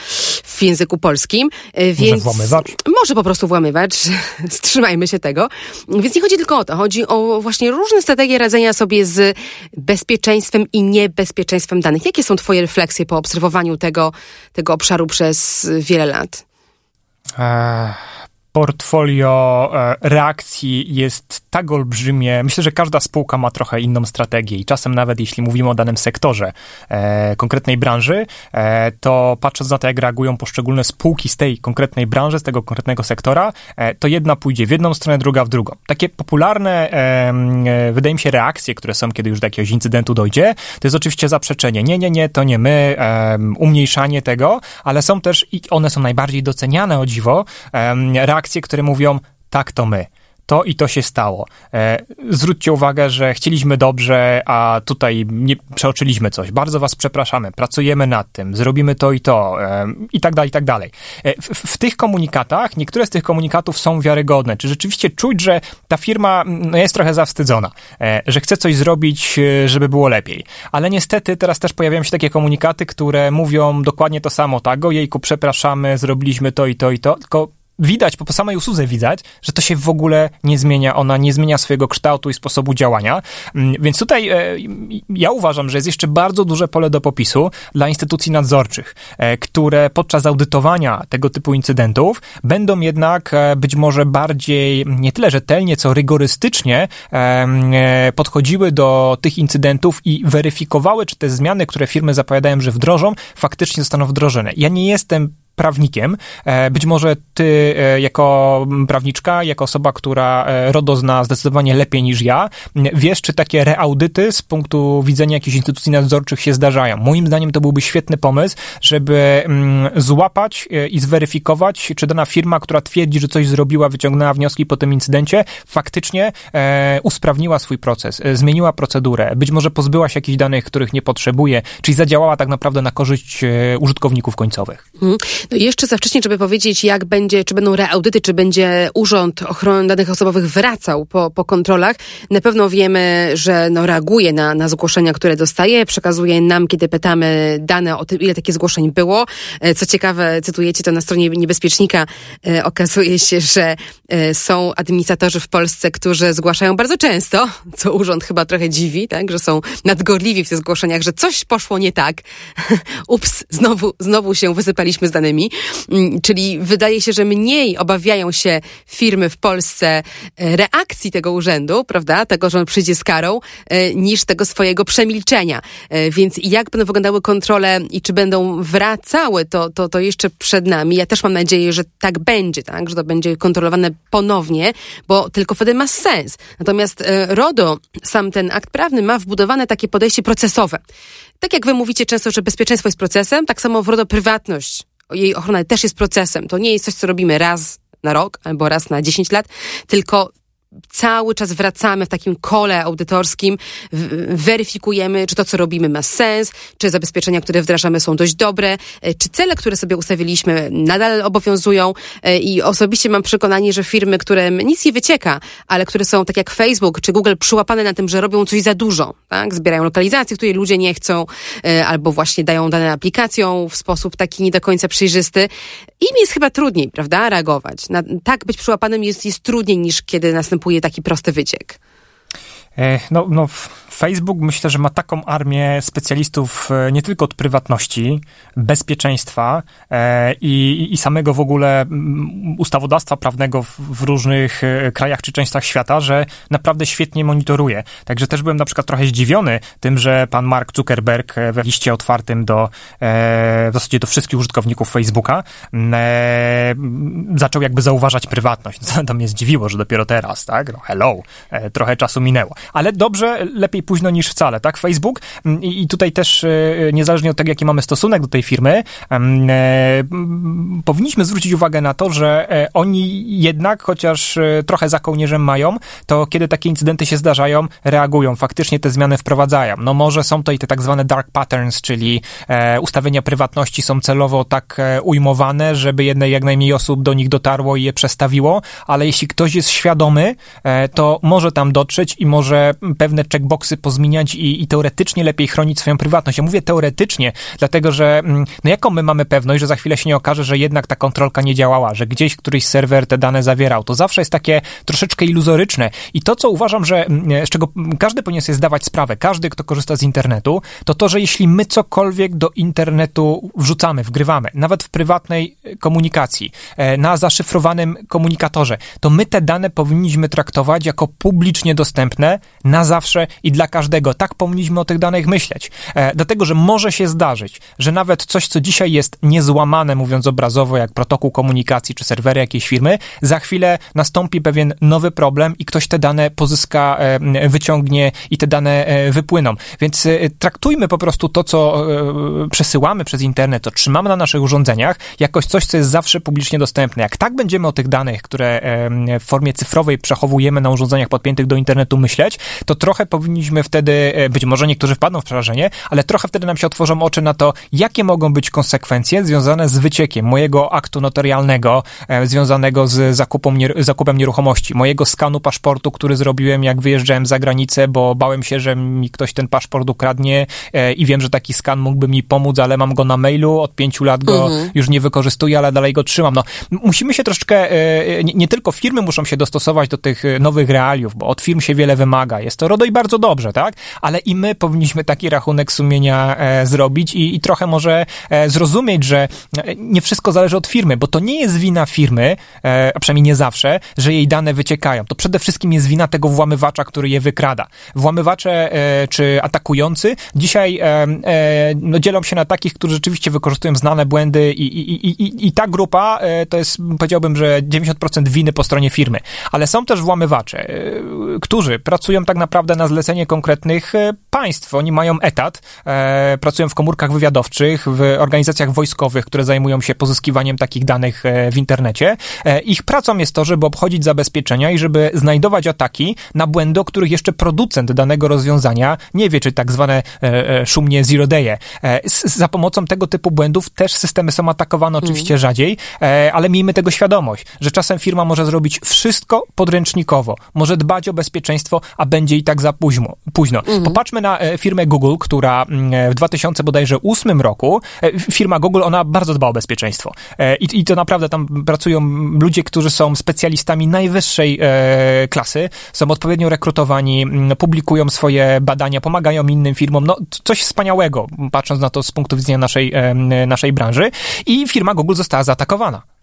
Speaker 1: w języku polskim.
Speaker 3: Y, więc może włamywacz?
Speaker 1: Może po prostu włamywacz. [laughs] Wstrzymajmy się tego. Więc nie chodzi tylko o to. Chodzi o właśnie różne strategie radzenia sobie z bezpieczeństwem i niebezpieczeństwem danych. Jakie są twoje refleksje po obserwowaniu tego, tego obszaru przez wiele lat? lat?
Speaker 3: Portfolio e, reakcji jest tak olbrzymie. Myślę, że każda spółka ma trochę inną strategię i czasem nawet jeśli mówimy o danym sektorze, e, konkretnej branży, e, to patrząc na to, jak reagują poszczególne spółki z tej konkretnej branży, z tego konkretnego sektora, e, to jedna pójdzie w jedną stronę, druga w drugą. Takie popularne, e, wydaje mi się, reakcje, które są, kiedy już do jakiegoś incydentu dojdzie, to jest oczywiście zaprzeczenie. Nie, nie, nie, to nie my, umniejszanie tego, ale są też, i one są najbardziej doceniane, o dziwo, reakcje, które mówią, tak to my to i to się stało. E, zwróćcie uwagę, że chcieliśmy dobrze, a tutaj nie, przeoczyliśmy coś. Bardzo was przepraszamy, pracujemy nad tym, zrobimy to i to e, i tak dalej, i tak dalej. E, w, w, tych komunikatach, niektóre z tych komunikatów są wiarygodne. Czy rzeczywiście czuć, że ta firma no, jest trochę zawstydzona, e, że chce coś zrobić, e, żeby było lepiej. Ale niestety teraz też pojawiają się takie komunikaty, które mówią dokładnie to samo, tak? Ojejku, przepraszamy, zrobiliśmy to i to i to, tylko widać, po samej usłudze widać, że to się w ogóle nie zmienia, ona nie zmienia swojego kształtu i sposobu działania. Mm, więc tutaj e, ja uważam, że jest jeszcze bardzo duże pole do popisu dla instytucji nadzorczych, e, które podczas audytowania tego typu incydentów będą jednak e, być może bardziej nie tyle rzetelnie, co rygorystycznie podchodziły do tych incydentów i weryfikowały, czy te zmiany, które firmy zapowiadają, że wdrożą, faktycznie zostaną wdrożone. Ja nie jestem prawnikiem. E, być może ty, e, jako prawniczka, jako osoba, która e, RODO zna zdecydowanie lepiej niż ja, wiesz, czy takie reaudyty z punktu widzenia jakichś instytucji nadzorczych się zdarzają. Moim zdaniem to byłby świetny pomysł, żeby mm, złapać i zweryfikować, czy dana firma, która twierdzi, że coś zrobiła, wyciągnęła wnioski po tym incydencie, faktycznie usprawniła swój proces, zmieniła procedurę, być może pozbyła się jakichś danych, których nie potrzebuje, czyli zadziałała tak naprawdę na korzyść użytkowników końcowych.
Speaker 1: No jeszcze za wcześnie, żeby powiedzieć, jak będzie, czy będą reaudyty, czy będzie Urząd Ochrony Danych Osobowych wracał po, po kontrolach. Na pewno wiemy, że no, reaguje na, na zgłoszenia, które dostaje, przekazuje nam, kiedy pytamy dane o tym, ile takich zgłoszeń było. E, co ciekawe, cytujecie to na stronie niebezpiecznika, e, okazuje się, że e, są administratorzy w Polsce, którzy zgłaszają bardzo często, co urząd chyba trochę dziwi, tak, że są nadgorliwi w tych zgłoszeniach, że coś poszło nie tak. [laughs] Ups, znowu, znowu się wysypaliśmy z danymi. Mm, czyli wydaje się, że mniej obawiają się firmy w Polsce e, reakcji tego urzędu, prawda, tego, że on przyjdzie z karą, e, niż tego swojego przemilczenia. E, więc jak będą wyglądały kontrole i czy będą wracały, to, to, to jeszcze przed nami. Ja też mam nadzieję, że tak będzie, tak, że to będzie kontrolowane ponownie, bo tylko wtedy ma sens. Natomiast RODO, sam ten akt prawny ma wbudowane takie podejście procesowe. Tak jak wy mówicie często, że bezpieczeństwo jest procesem, tak samo w RODO prywatność jej ochrona też jest procesem. To nie jest coś, co robimy raz na rok albo raz na 10 lat, tylko cały czas wracamy w takim kole audytorskim, weryfikujemy, czy to, co robimy, ma sens, czy zabezpieczenia, które wdrażamy, są dość dobre, e, czy cele, które sobie ustawiliśmy, nadal obowiązują. E, I osobiście mam przekonanie, że firmy, które nic nie wycieka, ale które są, tak jak Facebook czy Google, przyłapane na tym, że robią coś za dużo, tak? Zbierają lokalizacje, której ludzie nie chcą, e, albo właśnie dają dane aplikacją w sposób taki nie do końca przejrzysty. Im jest chyba trudniej, prawda, reagować. Na, tak być przyłapanym jest, jest trudniej niż kiedy następuje następuje taki prosty wyciek?
Speaker 3: E, no, no, Facebook myślę, że ma taką armię specjalistów e, nie tylko od prywatności, bezpieczeństwa e, i, i samego w ogóle ustawodawstwa prawnego w różnych krajach czy częściach świata, że naprawdę świetnie monitoruje. Także też byłem na przykład trochę zdziwiony tym, że pan Mark Zuckerberg we liście otwartym do w zasadzie do wszystkich użytkowników Facebooka zaczął jakby zauważać prywatność. [laughs] To mnie zdziwiło, że dopiero teraz, tak? No hello, trochę czasu minęło ale dobrze, lepiej późno niż wcale, tak? Facebook mm, i, i tutaj też e, niezależnie od tego, jaki mamy stosunek do tej firmy, e, powinniśmy zwrócić uwagę na to, że e, oni jednak, chociaż trochę za kołnierzem mają, to kiedy takie incydenty się zdarzają, reagują, faktycznie te zmiany wprowadzają. No może są to i te tak zwane dark patterns, czyli ustawienia prywatności są celowo tak ujmowane, żeby jednak jak najmniej osób do nich dotarło i je przestawiło, ale jeśli ktoś jest świadomy, to może tam dotrzeć i może pewne checkboxy pozmieniać i, i teoretycznie lepiej chronić swoją prywatność. Ja mówię teoretycznie, dlatego że mm, no jaką my mamy pewność, że za chwilę się nie okaże, że jednak ta kontrolka nie działała, że gdzieś któryś serwer te dane zawierał. To zawsze jest takie troszeczkę iluzoryczne. I to, co uważam, że mm, z czego każdy powinien sobie zdawać sprawę, każdy, kto korzysta z internetu, to to, że jeśli my cokolwiek do internetu wrzucamy, wgrywamy, nawet w prywatnej komunikacji, e, na zaszyfrowanym komunikatorze, to my te dane powinniśmy traktować jako publicznie dostępne na zawsze i dla każdego. Tak powinniśmy o tych danych myśleć. E, dlatego, że może się zdarzyć, że nawet coś, co dzisiaj jest niezłamane, mówiąc obrazowo, jak protokół komunikacji czy serwery jakiejś firmy, za chwilę nastąpi pewien nowy problem i ktoś te dane pozyska, e, wyciągnie i te dane e, wypłyną. Więc e, traktujmy po prostu to, co e, przesyłamy przez internet, to trzymamy na naszych urządzeniach, jakoś coś, co jest zawsze publicznie dostępne. Jak tak będziemy o tych danych, które e, w formie cyfrowej przechowujemy na urządzeniach podpiętych do internetu myśleć, myśleć, to trochę powinniśmy wtedy, e, być może niektórzy wpadną w przerażenie, ale trochę wtedy nam się otworzą oczy na to, jakie mogą być konsekwencje związane z wyciekiem mojego aktu notarialnego, e, związanego z zakupą, zakupem nieruchomości, mojego skanu paszportu, który zrobiłem, jak wyjeżdżałem za granicę, bo bałem się, że mi ktoś ten paszport ukradnie e, i wiem, że taki skan mógłby mi pomóc, ale mam go na mailu, od pięciu lat go mhm. już nie wykorzystuję, ale dalej go trzymam. No, musimy się troszeczkę, nie, nie tylko firmy muszą się dostosować do tych nowych realiów, bo od firm się wiele wymaga, wymaga. Jest to RODO i bardzo dobrze, tak? Ale i my powinniśmy taki rachunek sumienia e, zrobić i, i trochę może e, zrozumieć, że e, nie wszystko zależy od firmy, bo to nie jest wina firmy, e, a przynajmniej nie zawsze, że jej dane wyciekają. To przede wszystkim jest wina tego włamywacza, który je wykrada. Włamywacze e, czy atakujący dzisiaj e, no, dzielą się na takich, którzy rzeczywiście wykorzystują znane błędy i, i, i, i ta grupa to jest, powiedziałbym, że 90% winy po stronie firmy. Ale są też włamywacze, którzy pracują pracują tak naprawdę na zlecenie konkretnych e, państw. Oni mają etat, e, pracują w komórkach wywiadowczych, w organizacjach wojskowych, które zajmują się pozyskiwaniem takich danych e, w internecie. E, ich pracą jest to, żeby obchodzić zabezpieczenia i żeby znajdować ataki na błędy, o których jeszcze producent danego rozwiązania nie wie, czy tak zwane e, szumnie zero day'e. za pomocą tego typu błędów też systemy są atakowane oczywiście mm. rzadziej, ale miejmy tego świadomość, że czasem firma może zrobić wszystko podręcznikowo, może dbać o bezpieczeństwo, a będzie i tak za późno. Późno. Mhm. Popatrzmy na e, firmę Google, która mm, e, w 2000 bodajże 8 roku, e, firma Google, ona bardzo dba o bezpieczeństwo. I, i to naprawdę tam pracują ludzie, którzy są specjalistami najwyższej klasy, są odpowiednio rekrutowani, publikują swoje badania, pomagają innym firmom. No, coś wspaniałego, patrząc na to z punktu widzenia naszej, naszej branży. I firma Google została zaatakowana.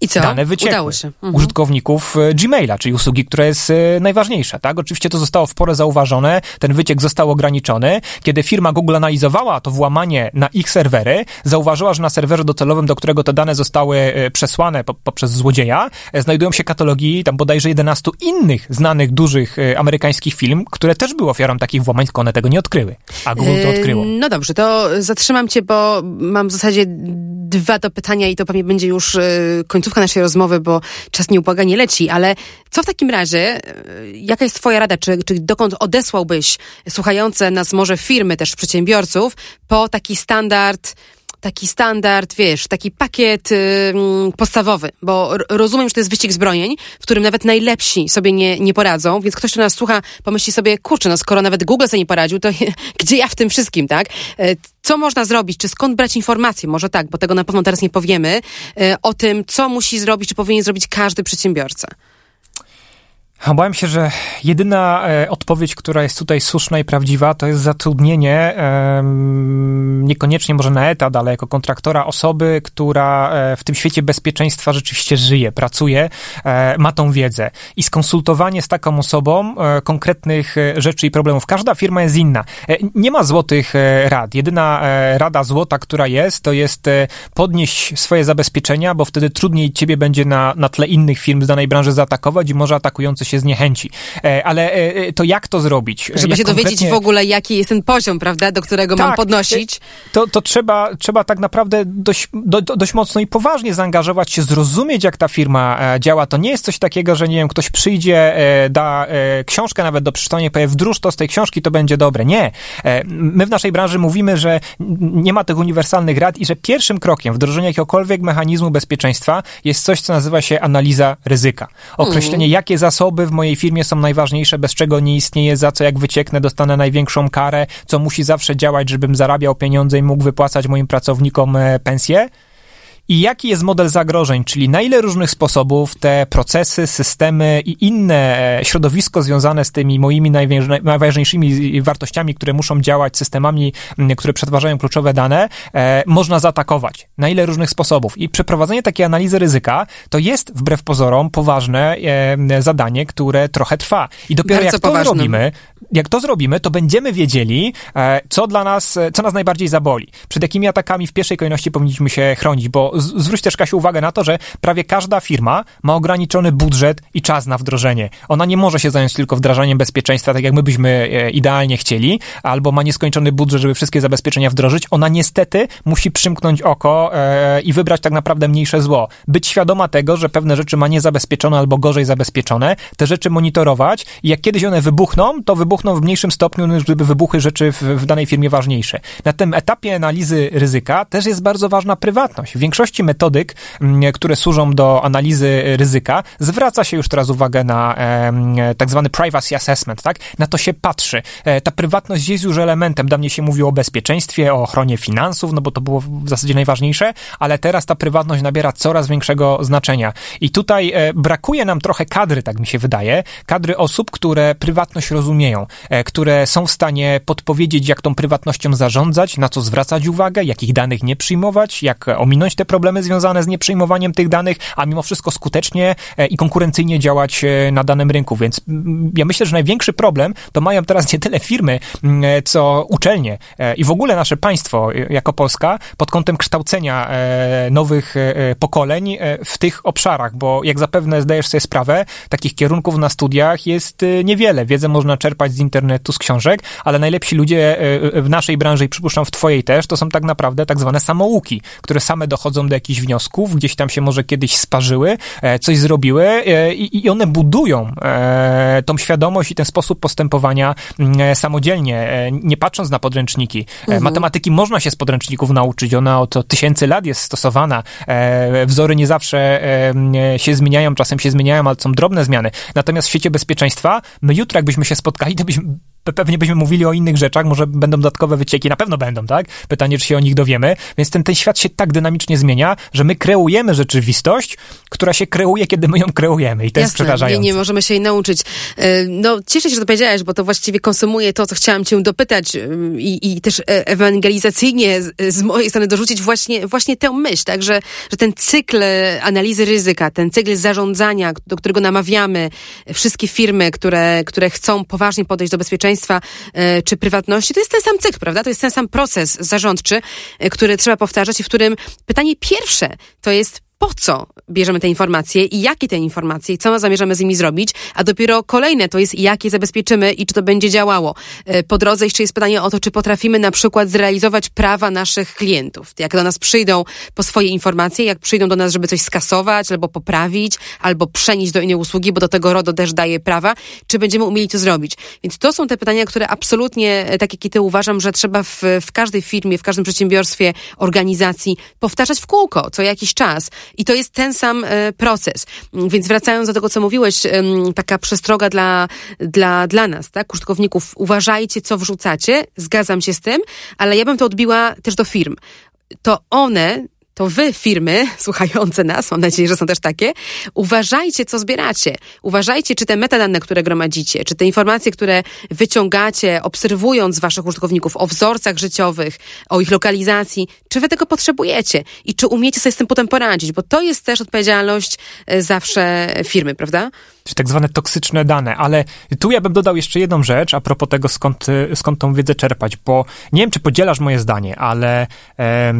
Speaker 1: I co?
Speaker 3: Dane wyciekły.
Speaker 1: Udało się. Mhm.
Speaker 3: Użytkowników e, Gmaila, czyli usługi, która jest e, najważniejsza, tak? Oczywiście to zostało w porę zauważone, ten wyciek został ograniczony. Kiedy firma Google analizowała to włamanie na ich serwery, zauważyła, że na serwerze docelowym, do którego te dane zostały e, przesłane poprzez złodzieja, znajdują się katalogi tam bodajże 11 innych znanych, dużych amerykańskich firm, które też były ofiarą takich włamań, tylko one tego nie odkryły. A Google to odkryło.
Speaker 1: No dobrze, to zatrzymam cię, bo mam w zasadzie dwa do pytania i to pewnie będzie już końcówka końcówka naszej rozmowy, bo czas nieubłaganie leci, ale co w takim razie, e, jaka jest twoja rada, czy, czy dokąd odesłałbyś słuchające nas może firmy, też przedsiębiorców, po taki standard taki standard, wiesz, taki pakiet y, podstawowy, bo rozumiem, że to jest wyścig zbrojeń, w którym nawet najlepsi sobie nie, nie poradzą, więc ktoś, kto nas słucha, pomyśli sobie, kurczę, no skoro nawet Google sobie nie poradził, to [laughs] gdzie ja w tym wszystkim, tak? E, co można zrobić, czy skąd brać informacje, może tak, bo tego na pewno teraz nie powiemy, e, o tym, co musi zrobić, czy powinien zrobić każdy przedsiębiorca.
Speaker 3: Obawiam się, że jedyna e, odpowiedź, która jest tutaj słuszna i prawdziwa, to jest zatrudnienie, niekoniecznie może na etat, ale jako kontraktora osoby, która e, w tym świecie bezpieczeństwa rzeczywiście żyje, pracuje, e, ma tą wiedzę. I skonsultowanie z taką osobą konkretnych rzeczy i problemów. Każda firma jest inna. nie ma złotych rad. Jedyna rada złota, która jest, to jest podnieść swoje zabezpieczenia, bo wtedy trudniej ciebie będzie na, na tle innych firm z danej branży zaatakować i może atakujący się zniechęci. E, ale e, to jak to zrobić?
Speaker 1: Żeby
Speaker 3: jak
Speaker 1: się konkretnie... dowiedzieć w ogóle, jaki jest ten poziom, prawda, do którego tak, mam podnosić.
Speaker 3: To, to trzeba, trzeba tak naprawdę dość, do, dość mocno i poważnie zaangażować się, zrozumieć, jak ta firma e, działa. To nie jest coś takiego, że nie wiem, ktoś przyjdzie, da książkę nawet do przeczytania i powie, wdróż to z tej książki, to będzie dobre. Nie. My w naszej branży mówimy, że nie ma tych uniwersalnych rad i że pierwszym krokiem wdrożenia jakiegokolwiek mechanizmu bezpieczeństwa jest coś, co nazywa się analiza ryzyka. Określenie, mm. jakie zasoby w mojej firmie są najważniejsze, bez czego nie istnieje, za co jak wycieknę dostanę największą karę, co musi zawsze działać, żebym zarabiał pieniądze i mógł wypłacać moim pracownikom e, pensje i jaki jest model zagrożeń, czyli na ile różnych sposobów te procesy, systemy i inne e, środowisko związane z tymi moimi najważniejszymi wartościami, które muszą działać, systemami, które przetwarzają kluczowe dane, e, można zaatakować. Na ile różnych sposobów. I przeprowadzenie takiej analizy ryzyka to jest wbrew pozorom poważne e, zadanie, które trochę trwa. I dopiero Bardzo jak to zrobimy, jak to zrobimy, to będziemy wiedzieli, co dla nas, co nas najbardziej zaboli. Przed jakimi atakami w pierwszej kolejności powinniśmy się chronić, bo zwróć też, Kasiu, uwagę na to, że prawie każda firma ma ograniczony budżet i czas na wdrożenie. Ona nie może się zająć tylko wdrażaniem bezpieczeństwa, tak jak my byśmy e, idealnie chcieli, albo ma nieskończony budżet, żeby wszystkie zabezpieczenia wdrożyć. Ona niestety musi przymknąć oko e, i wybrać tak naprawdę mniejsze zło. Być świadoma tego, że pewne rzeczy ma niezabezpieczone albo gorzej zabezpieczone, te rzeczy monitorować i jak kiedyś one wybuchną, to wybuchną w mniejszym stopniu, niż gdyby wybuchły rzeczy w, w danej firmie ważniejsze. Na tym etapie analizy ryzyka też jest bardzo ważna prywatność. W większości większości metodyk, mm, które służą do analizy ryzyka, zwraca się już teraz uwagę na tak zwany privacy assessment, tak? Na to się patrzy. E, ta prywatność jest już elementem. Dawniej się mówiło o bezpieczeństwie, o ochronie finansów, no bo to było w zasadzie najważniejsze, ale teraz ta prywatność nabiera coraz większego znaczenia. I tutaj e, brakuje nam trochę kadry, tak mi się wydaje, kadry osób, które prywatność rozumieją, e, które są w stanie podpowiedzieć, jak tą prywatnością zarządzać, na co zwracać uwagę, jakich danych nie przyjmować, jak ominąć te problemy, problemy związane z nieprzyjmowaniem tych danych, a mimo wszystko skutecznie e, i konkurencyjnie działać e, na danym rynku. Więc mm, ja myślę, że największy problem to mają teraz nie tyle firmy, mm, e, co uczelnie i w ogóle nasze państwo jako Polska pod kątem kształcenia nowych pokoleń w tych obszarach, bo jak zapewne zdajesz sobie sprawę, takich kierunków na studiach jest niewiele. Wiedzę można czerpać z internetu, z książek, ale najlepsi ludzie w naszej branży i przypuszczam w twojej też, to są tak naprawdę tak zwane samouki, które same dochodzą do jakichś wniosków, gdzieś tam się może kiedyś sparzyły, e, coś zrobiły e, i one budują e, tą świadomość i ten sposób postępowania mm, samodzielnie, nie patrząc na podręczniki. Mhm. Matematyki można się z podręczników nauczyć, ona od tysięcy lat jest stosowana. Wzory nie zawsze się zmieniają, czasem się zmieniają, ale są drobne zmiany. Natomiast w świecie bezpieczeństwa, my jutro jakbyśmy się spotkali, to byśmy pewnie byśmy mówili o innych rzeczach, może będą dodatkowe wycieki, na pewno będą, tak? Pytanie, czy się o nich dowiemy. Więc ten, ten świat się tak dynamicznie zmienia, że my kreujemy rzeczywistość, która się kreuje, kiedy my ją kreujemy. I to Jasne, jest przerażające.
Speaker 1: Nie, nie możemy się jej nauczyć. E, no, cieszę się, że to powiedziałeś, bo to właściwie konsumuje to, co chciałam cię dopytać e, i, i też e, ewangelizacyjnie z, z, mojej strony dorzucić właśnie, właśnie tę myśl, tak? Że, że ten cykl analizy ryzyka, ten cykl zarządzania, do którego namawiamy wszystkie firmy, które, które chcą poważnie podejść do bezpieczeństwa, bezpieczeństwa e, czy prywatności, to jest ten sam cykl, prawda? To jest ten sam proces zarządczy, e, który trzeba powtarzać i w którym pytanie pierwsze to jest po co bierzemy te informacje i jakie te informacje i co zamierzamy z nimi zrobić, a dopiero kolejne to jest jakie zabezpieczymy i czy to będzie działało. E, po drodze jeszcze jest pytanie o to, czy potrafimy na przykład zrealizować prawa naszych klientów. Jak do nas przyjdą po swoje informacje, jak przyjdą do nas, żeby coś skasować, albo poprawić, albo przenieść do innej usługi, bo do tego RODO też daje prawa, czy będziemy umieli to zrobić. Więc to są te pytania, które absolutnie, e, tak jak i ty uważam, że trzeba w, w każdej firmie, w każdym przedsiębiorstwie, organizacji powtarzać w kółko co jakiś czas i to jest ten sam e, proces. Więc wracając do tego, co mówiłeś, taka przestroga dla, dla, dla nas, tak, użytkowników, uważajcie, co wrzucacie, zgadzam się z tym, ale ja bym to odbiła też do firm. To one to wy, firmy słuchające nas, mam nadzieję, że są też takie, uważajcie, co zbieracie. Uważajcie, czy te metadane, które gromadzicie, czy te informacje, które wyciągacie, obserwując waszych użytkowników o wzorcach życiowych, o ich lokalizacji, czy wy tego potrzebujecie i czy umiecie sobie z tym potem poradzić, bo to jest też odpowiedzialność e, zawsze firmy, prawda?
Speaker 3: Czy tak zwane toksyczne dane, ale tu ja bym dodał jeszcze jedną rzecz a propos tego, skąd, skąd tą wiedzę czerpać, bo nie wiem, czy podzielasz moje zdanie, ale e,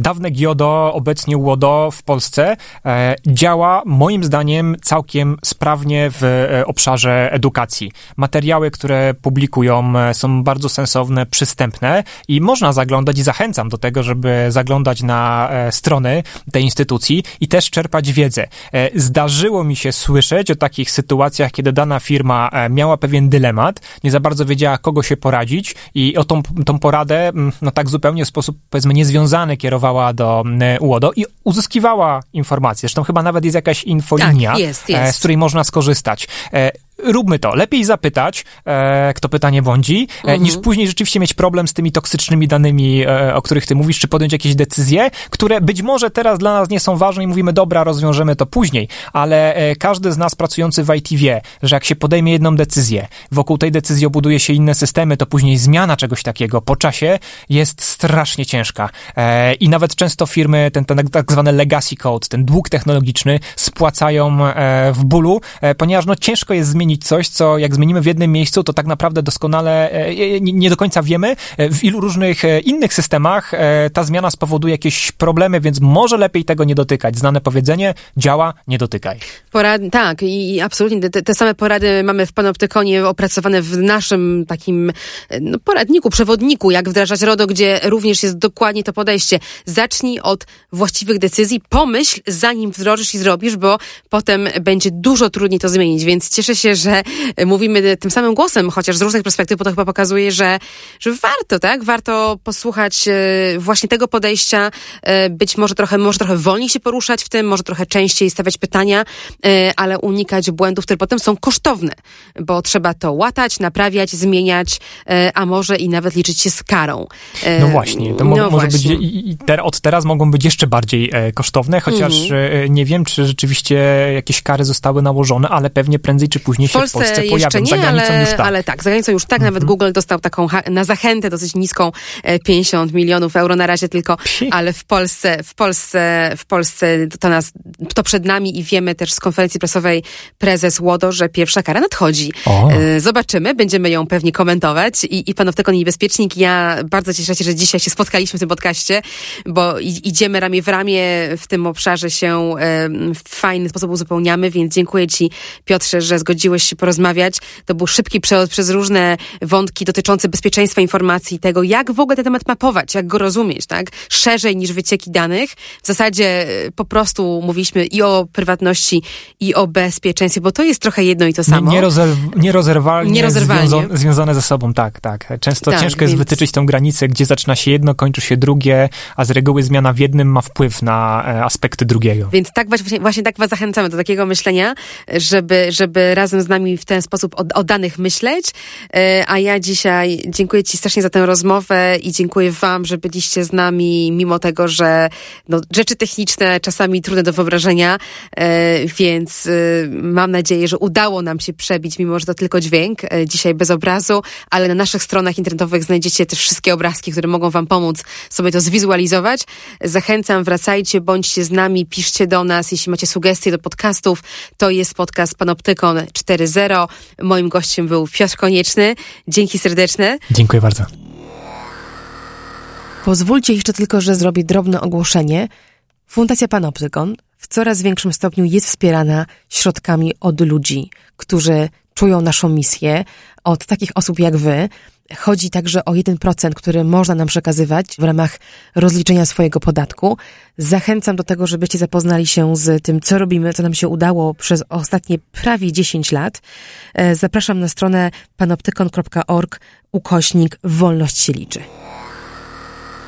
Speaker 3: dawne GIODO, obecnie UODO w Polsce e, działa moim zdaniem całkiem sprawnie w e, obszarze edukacji. Materiały, które publikują e, są bardzo sensowne, przystępne i można zaglądać i zachęcam do tego, żeby zaglądać na e, strony tej instytucji i też czerpać wiedzę. E, zdarzyło mi się słyszeć o takich sytuacjach, kiedy dana firma miała pewien dylemat, nie za bardzo wiedziała, kogo się poradzić i o tą, tą poradę, mm, no tak zupełnie w sposób, powiedzmy, niezwiązany kierowała do UODO i uzyskiwała informacje. Zresztą chyba nawet jest jakaś infolinia,
Speaker 1: tak, jest, jest.
Speaker 3: z której można skorzystać róbmy to. Lepiej zapytać, e, kto pytanie błądzi, e, mhm. niż później rzeczywiście mieć problem z tymi toksycznymi danymi, e, o których ty mówisz, czy podjąć jakieś decyzje, które być może teraz dla nas nie są ważne i mówimy, dobra, rozwiążemy to później, ale e, każdy z nas pracujący w IT wie, że jak się podejmie jedną decyzję, wokół tej decyzji obuduje się inne systemy, to później zmiana czegoś takiego po czasie jest strasznie ciężka. E, I nawet często firmy, ten, ten tak zwany legacy code, ten dług technologiczny spłacają e, w bólu, ponieważ no ciężko jest zmienić zmienić coś, co jak zmienimy w jednym miejscu, to tak naprawdę doskonale e, e, nie do końca wiemy, e, w ilu różnych innych systemach ta zmiana spowoduje jakieś problemy, więc może lepiej tego nie dotykać. Znane powiedzenie, działa, nie dotykaj.
Speaker 1: Porad, tak, i absolutnie te, te, same porady mamy w Panoptykonie opracowane w naszym takim no, poradniku, przewodniku, jak wdrażać RODO, gdzie również jest dokładnie to podejście. Zacznij od właściwych decyzji, pomyśl zanim wdrożysz i zrobisz, bo potem będzie dużo trudniej to zmienić, więc cieszę się, że mówimy tym samym głosem, chociaż z różnych perspektyw, bo to chyba pokazuje, że, że warto, tak? Warto posłuchać e, właśnie tego podejścia, e, być może trochę, może trochę wolniej się poruszać w tym, może trochę częściej stawiać pytania, e, ale unikać błędów, które potem są kosztowne, bo trzeba to łatać, naprawiać, zmieniać, a może i nawet liczyć się z karą.
Speaker 3: No właśnie, to mo no może właśnie. być i, ter od teraz mogą być jeszcze bardziej kosztowne, chociaż mhm. nie wiem, czy rzeczywiście jakieś kary zostały nałożone, ale pewnie prędzej czy później w Polsce, w Polsce
Speaker 1: jeszcze
Speaker 3: nie,
Speaker 1: ale,
Speaker 3: już tak.
Speaker 1: ale tak, za granicą już tak. Nawet mhm. Google dostał taką na zachętę dosyć niską 50 e, milionów euro na razie tylko, Psi. ale w Polsce, w Polsce, w Polsce to nas, to przed nami i wiemy też z konferencji prasowej prezes Łodo, że pierwsza kara nadchodzi. O. E, zobaczymy, będziemy ją pewnie komentować i, i Panoptykon Niebezpiecznik. Ja bardzo cieszę się, że dzisiaj się spotkaliśmy w tym podcaście, bo idziemy ramię w ramię w tym obszarze się w fajny sposób uzupełniamy, więc dziękuję Ci Piotrze, że zgodziłeś się porozmawiać. To był szybki przelot przez różne wątki dotyczące bezpieczeństwa informacji, tego jak w ogóle ten temat mapować, jak go rozumieć, tak? Szerzej niż wycieki danych. W zasadzie e, po prostu mówiliśmy i o prywatności, i o bezpieczeństwie, bo to jest trochę jedno i to samo.
Speaker 3: Nierozerw nierozerwalnie, nierozerwalnie. Związo związane ze sobą, tak, tak. Często tak, ciężko jest więc... wytyczyć tą granicę, gdzie zaczyna się jedno, kończy się drugie, a z reguły zmiana w jednym ma wpływ na e, aspekty drugiego.
Speaker 1: Więc tak właśnie, właśnie tak was zachęcamy do takiego myślenia, żeby, żeby razem z nami w ten sposób o, o danych myśleć. E, a ja dzisiaj dziękuję Ci strasznie za tę rozmowę i dziękuję Wam, że byliście z nami, mimo tego, że no, rzeczy techniczne czasami trudne do wyobrażenia, e, więc e, mam nadzieję, że udało nam się przebić, mimo że to tylko dźwięk, dzisiaj bez obrazu, ale na naszych stronach internetowych znajdziecie też wszystkie obrazki, które mogą Wam pomóc sobie to zwizualizować. Zachęcam, wracajcie, bądźcie z nami, piszcie do nas, jeśli macie sugestie do podcastów, to jest podcast Panoptykon 4 2.0. Moim gościem był Piotr Konieczny. Dzięki serdeczne.
Speaker 3: Dziękuję bardzo.
Speaker 1: Pozwólcie jeszcze tylko, że zrobię drobne ogłoszenie. Fundacja Panoptykon w coraz większym stopniu jest wspierana środkami od ludzi, którzy czują naszą misję, od takich osób jak wy, Chodzi także o 1%, który można nam przekazywać w ramach rozliczenia swojego podatku. Zachęcam do tego, żebyście zapoznali się z tym, co robimy, co nam się udało przez ostatnie prawie 10 lat. E, zapraszam na stronę panoptykon.org ukośnik Wolność się liczy.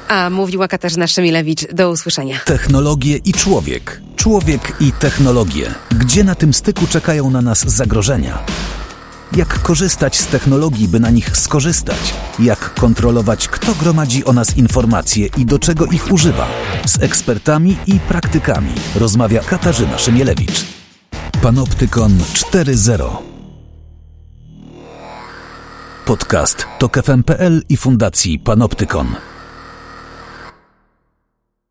Speaker 1: A mówiła Katarzyna Szemilewicz. Do usłyszenia.
Speaker 2: Technologie i człowiek. Człowiek i technologie. Gdzie na tym styku czekają na nas zagrożenia? Jak korzystać z technologii, by na nich skorzystać? Jak kontrolować, kto gromadzi o nas informacje i do czego ich używa? Z ekspertami i praktykami rozmawia Katarzyna Szymielewicz. Panoptykon 4.0 Podcast to KFM.pl i Fundacji Panoptykon.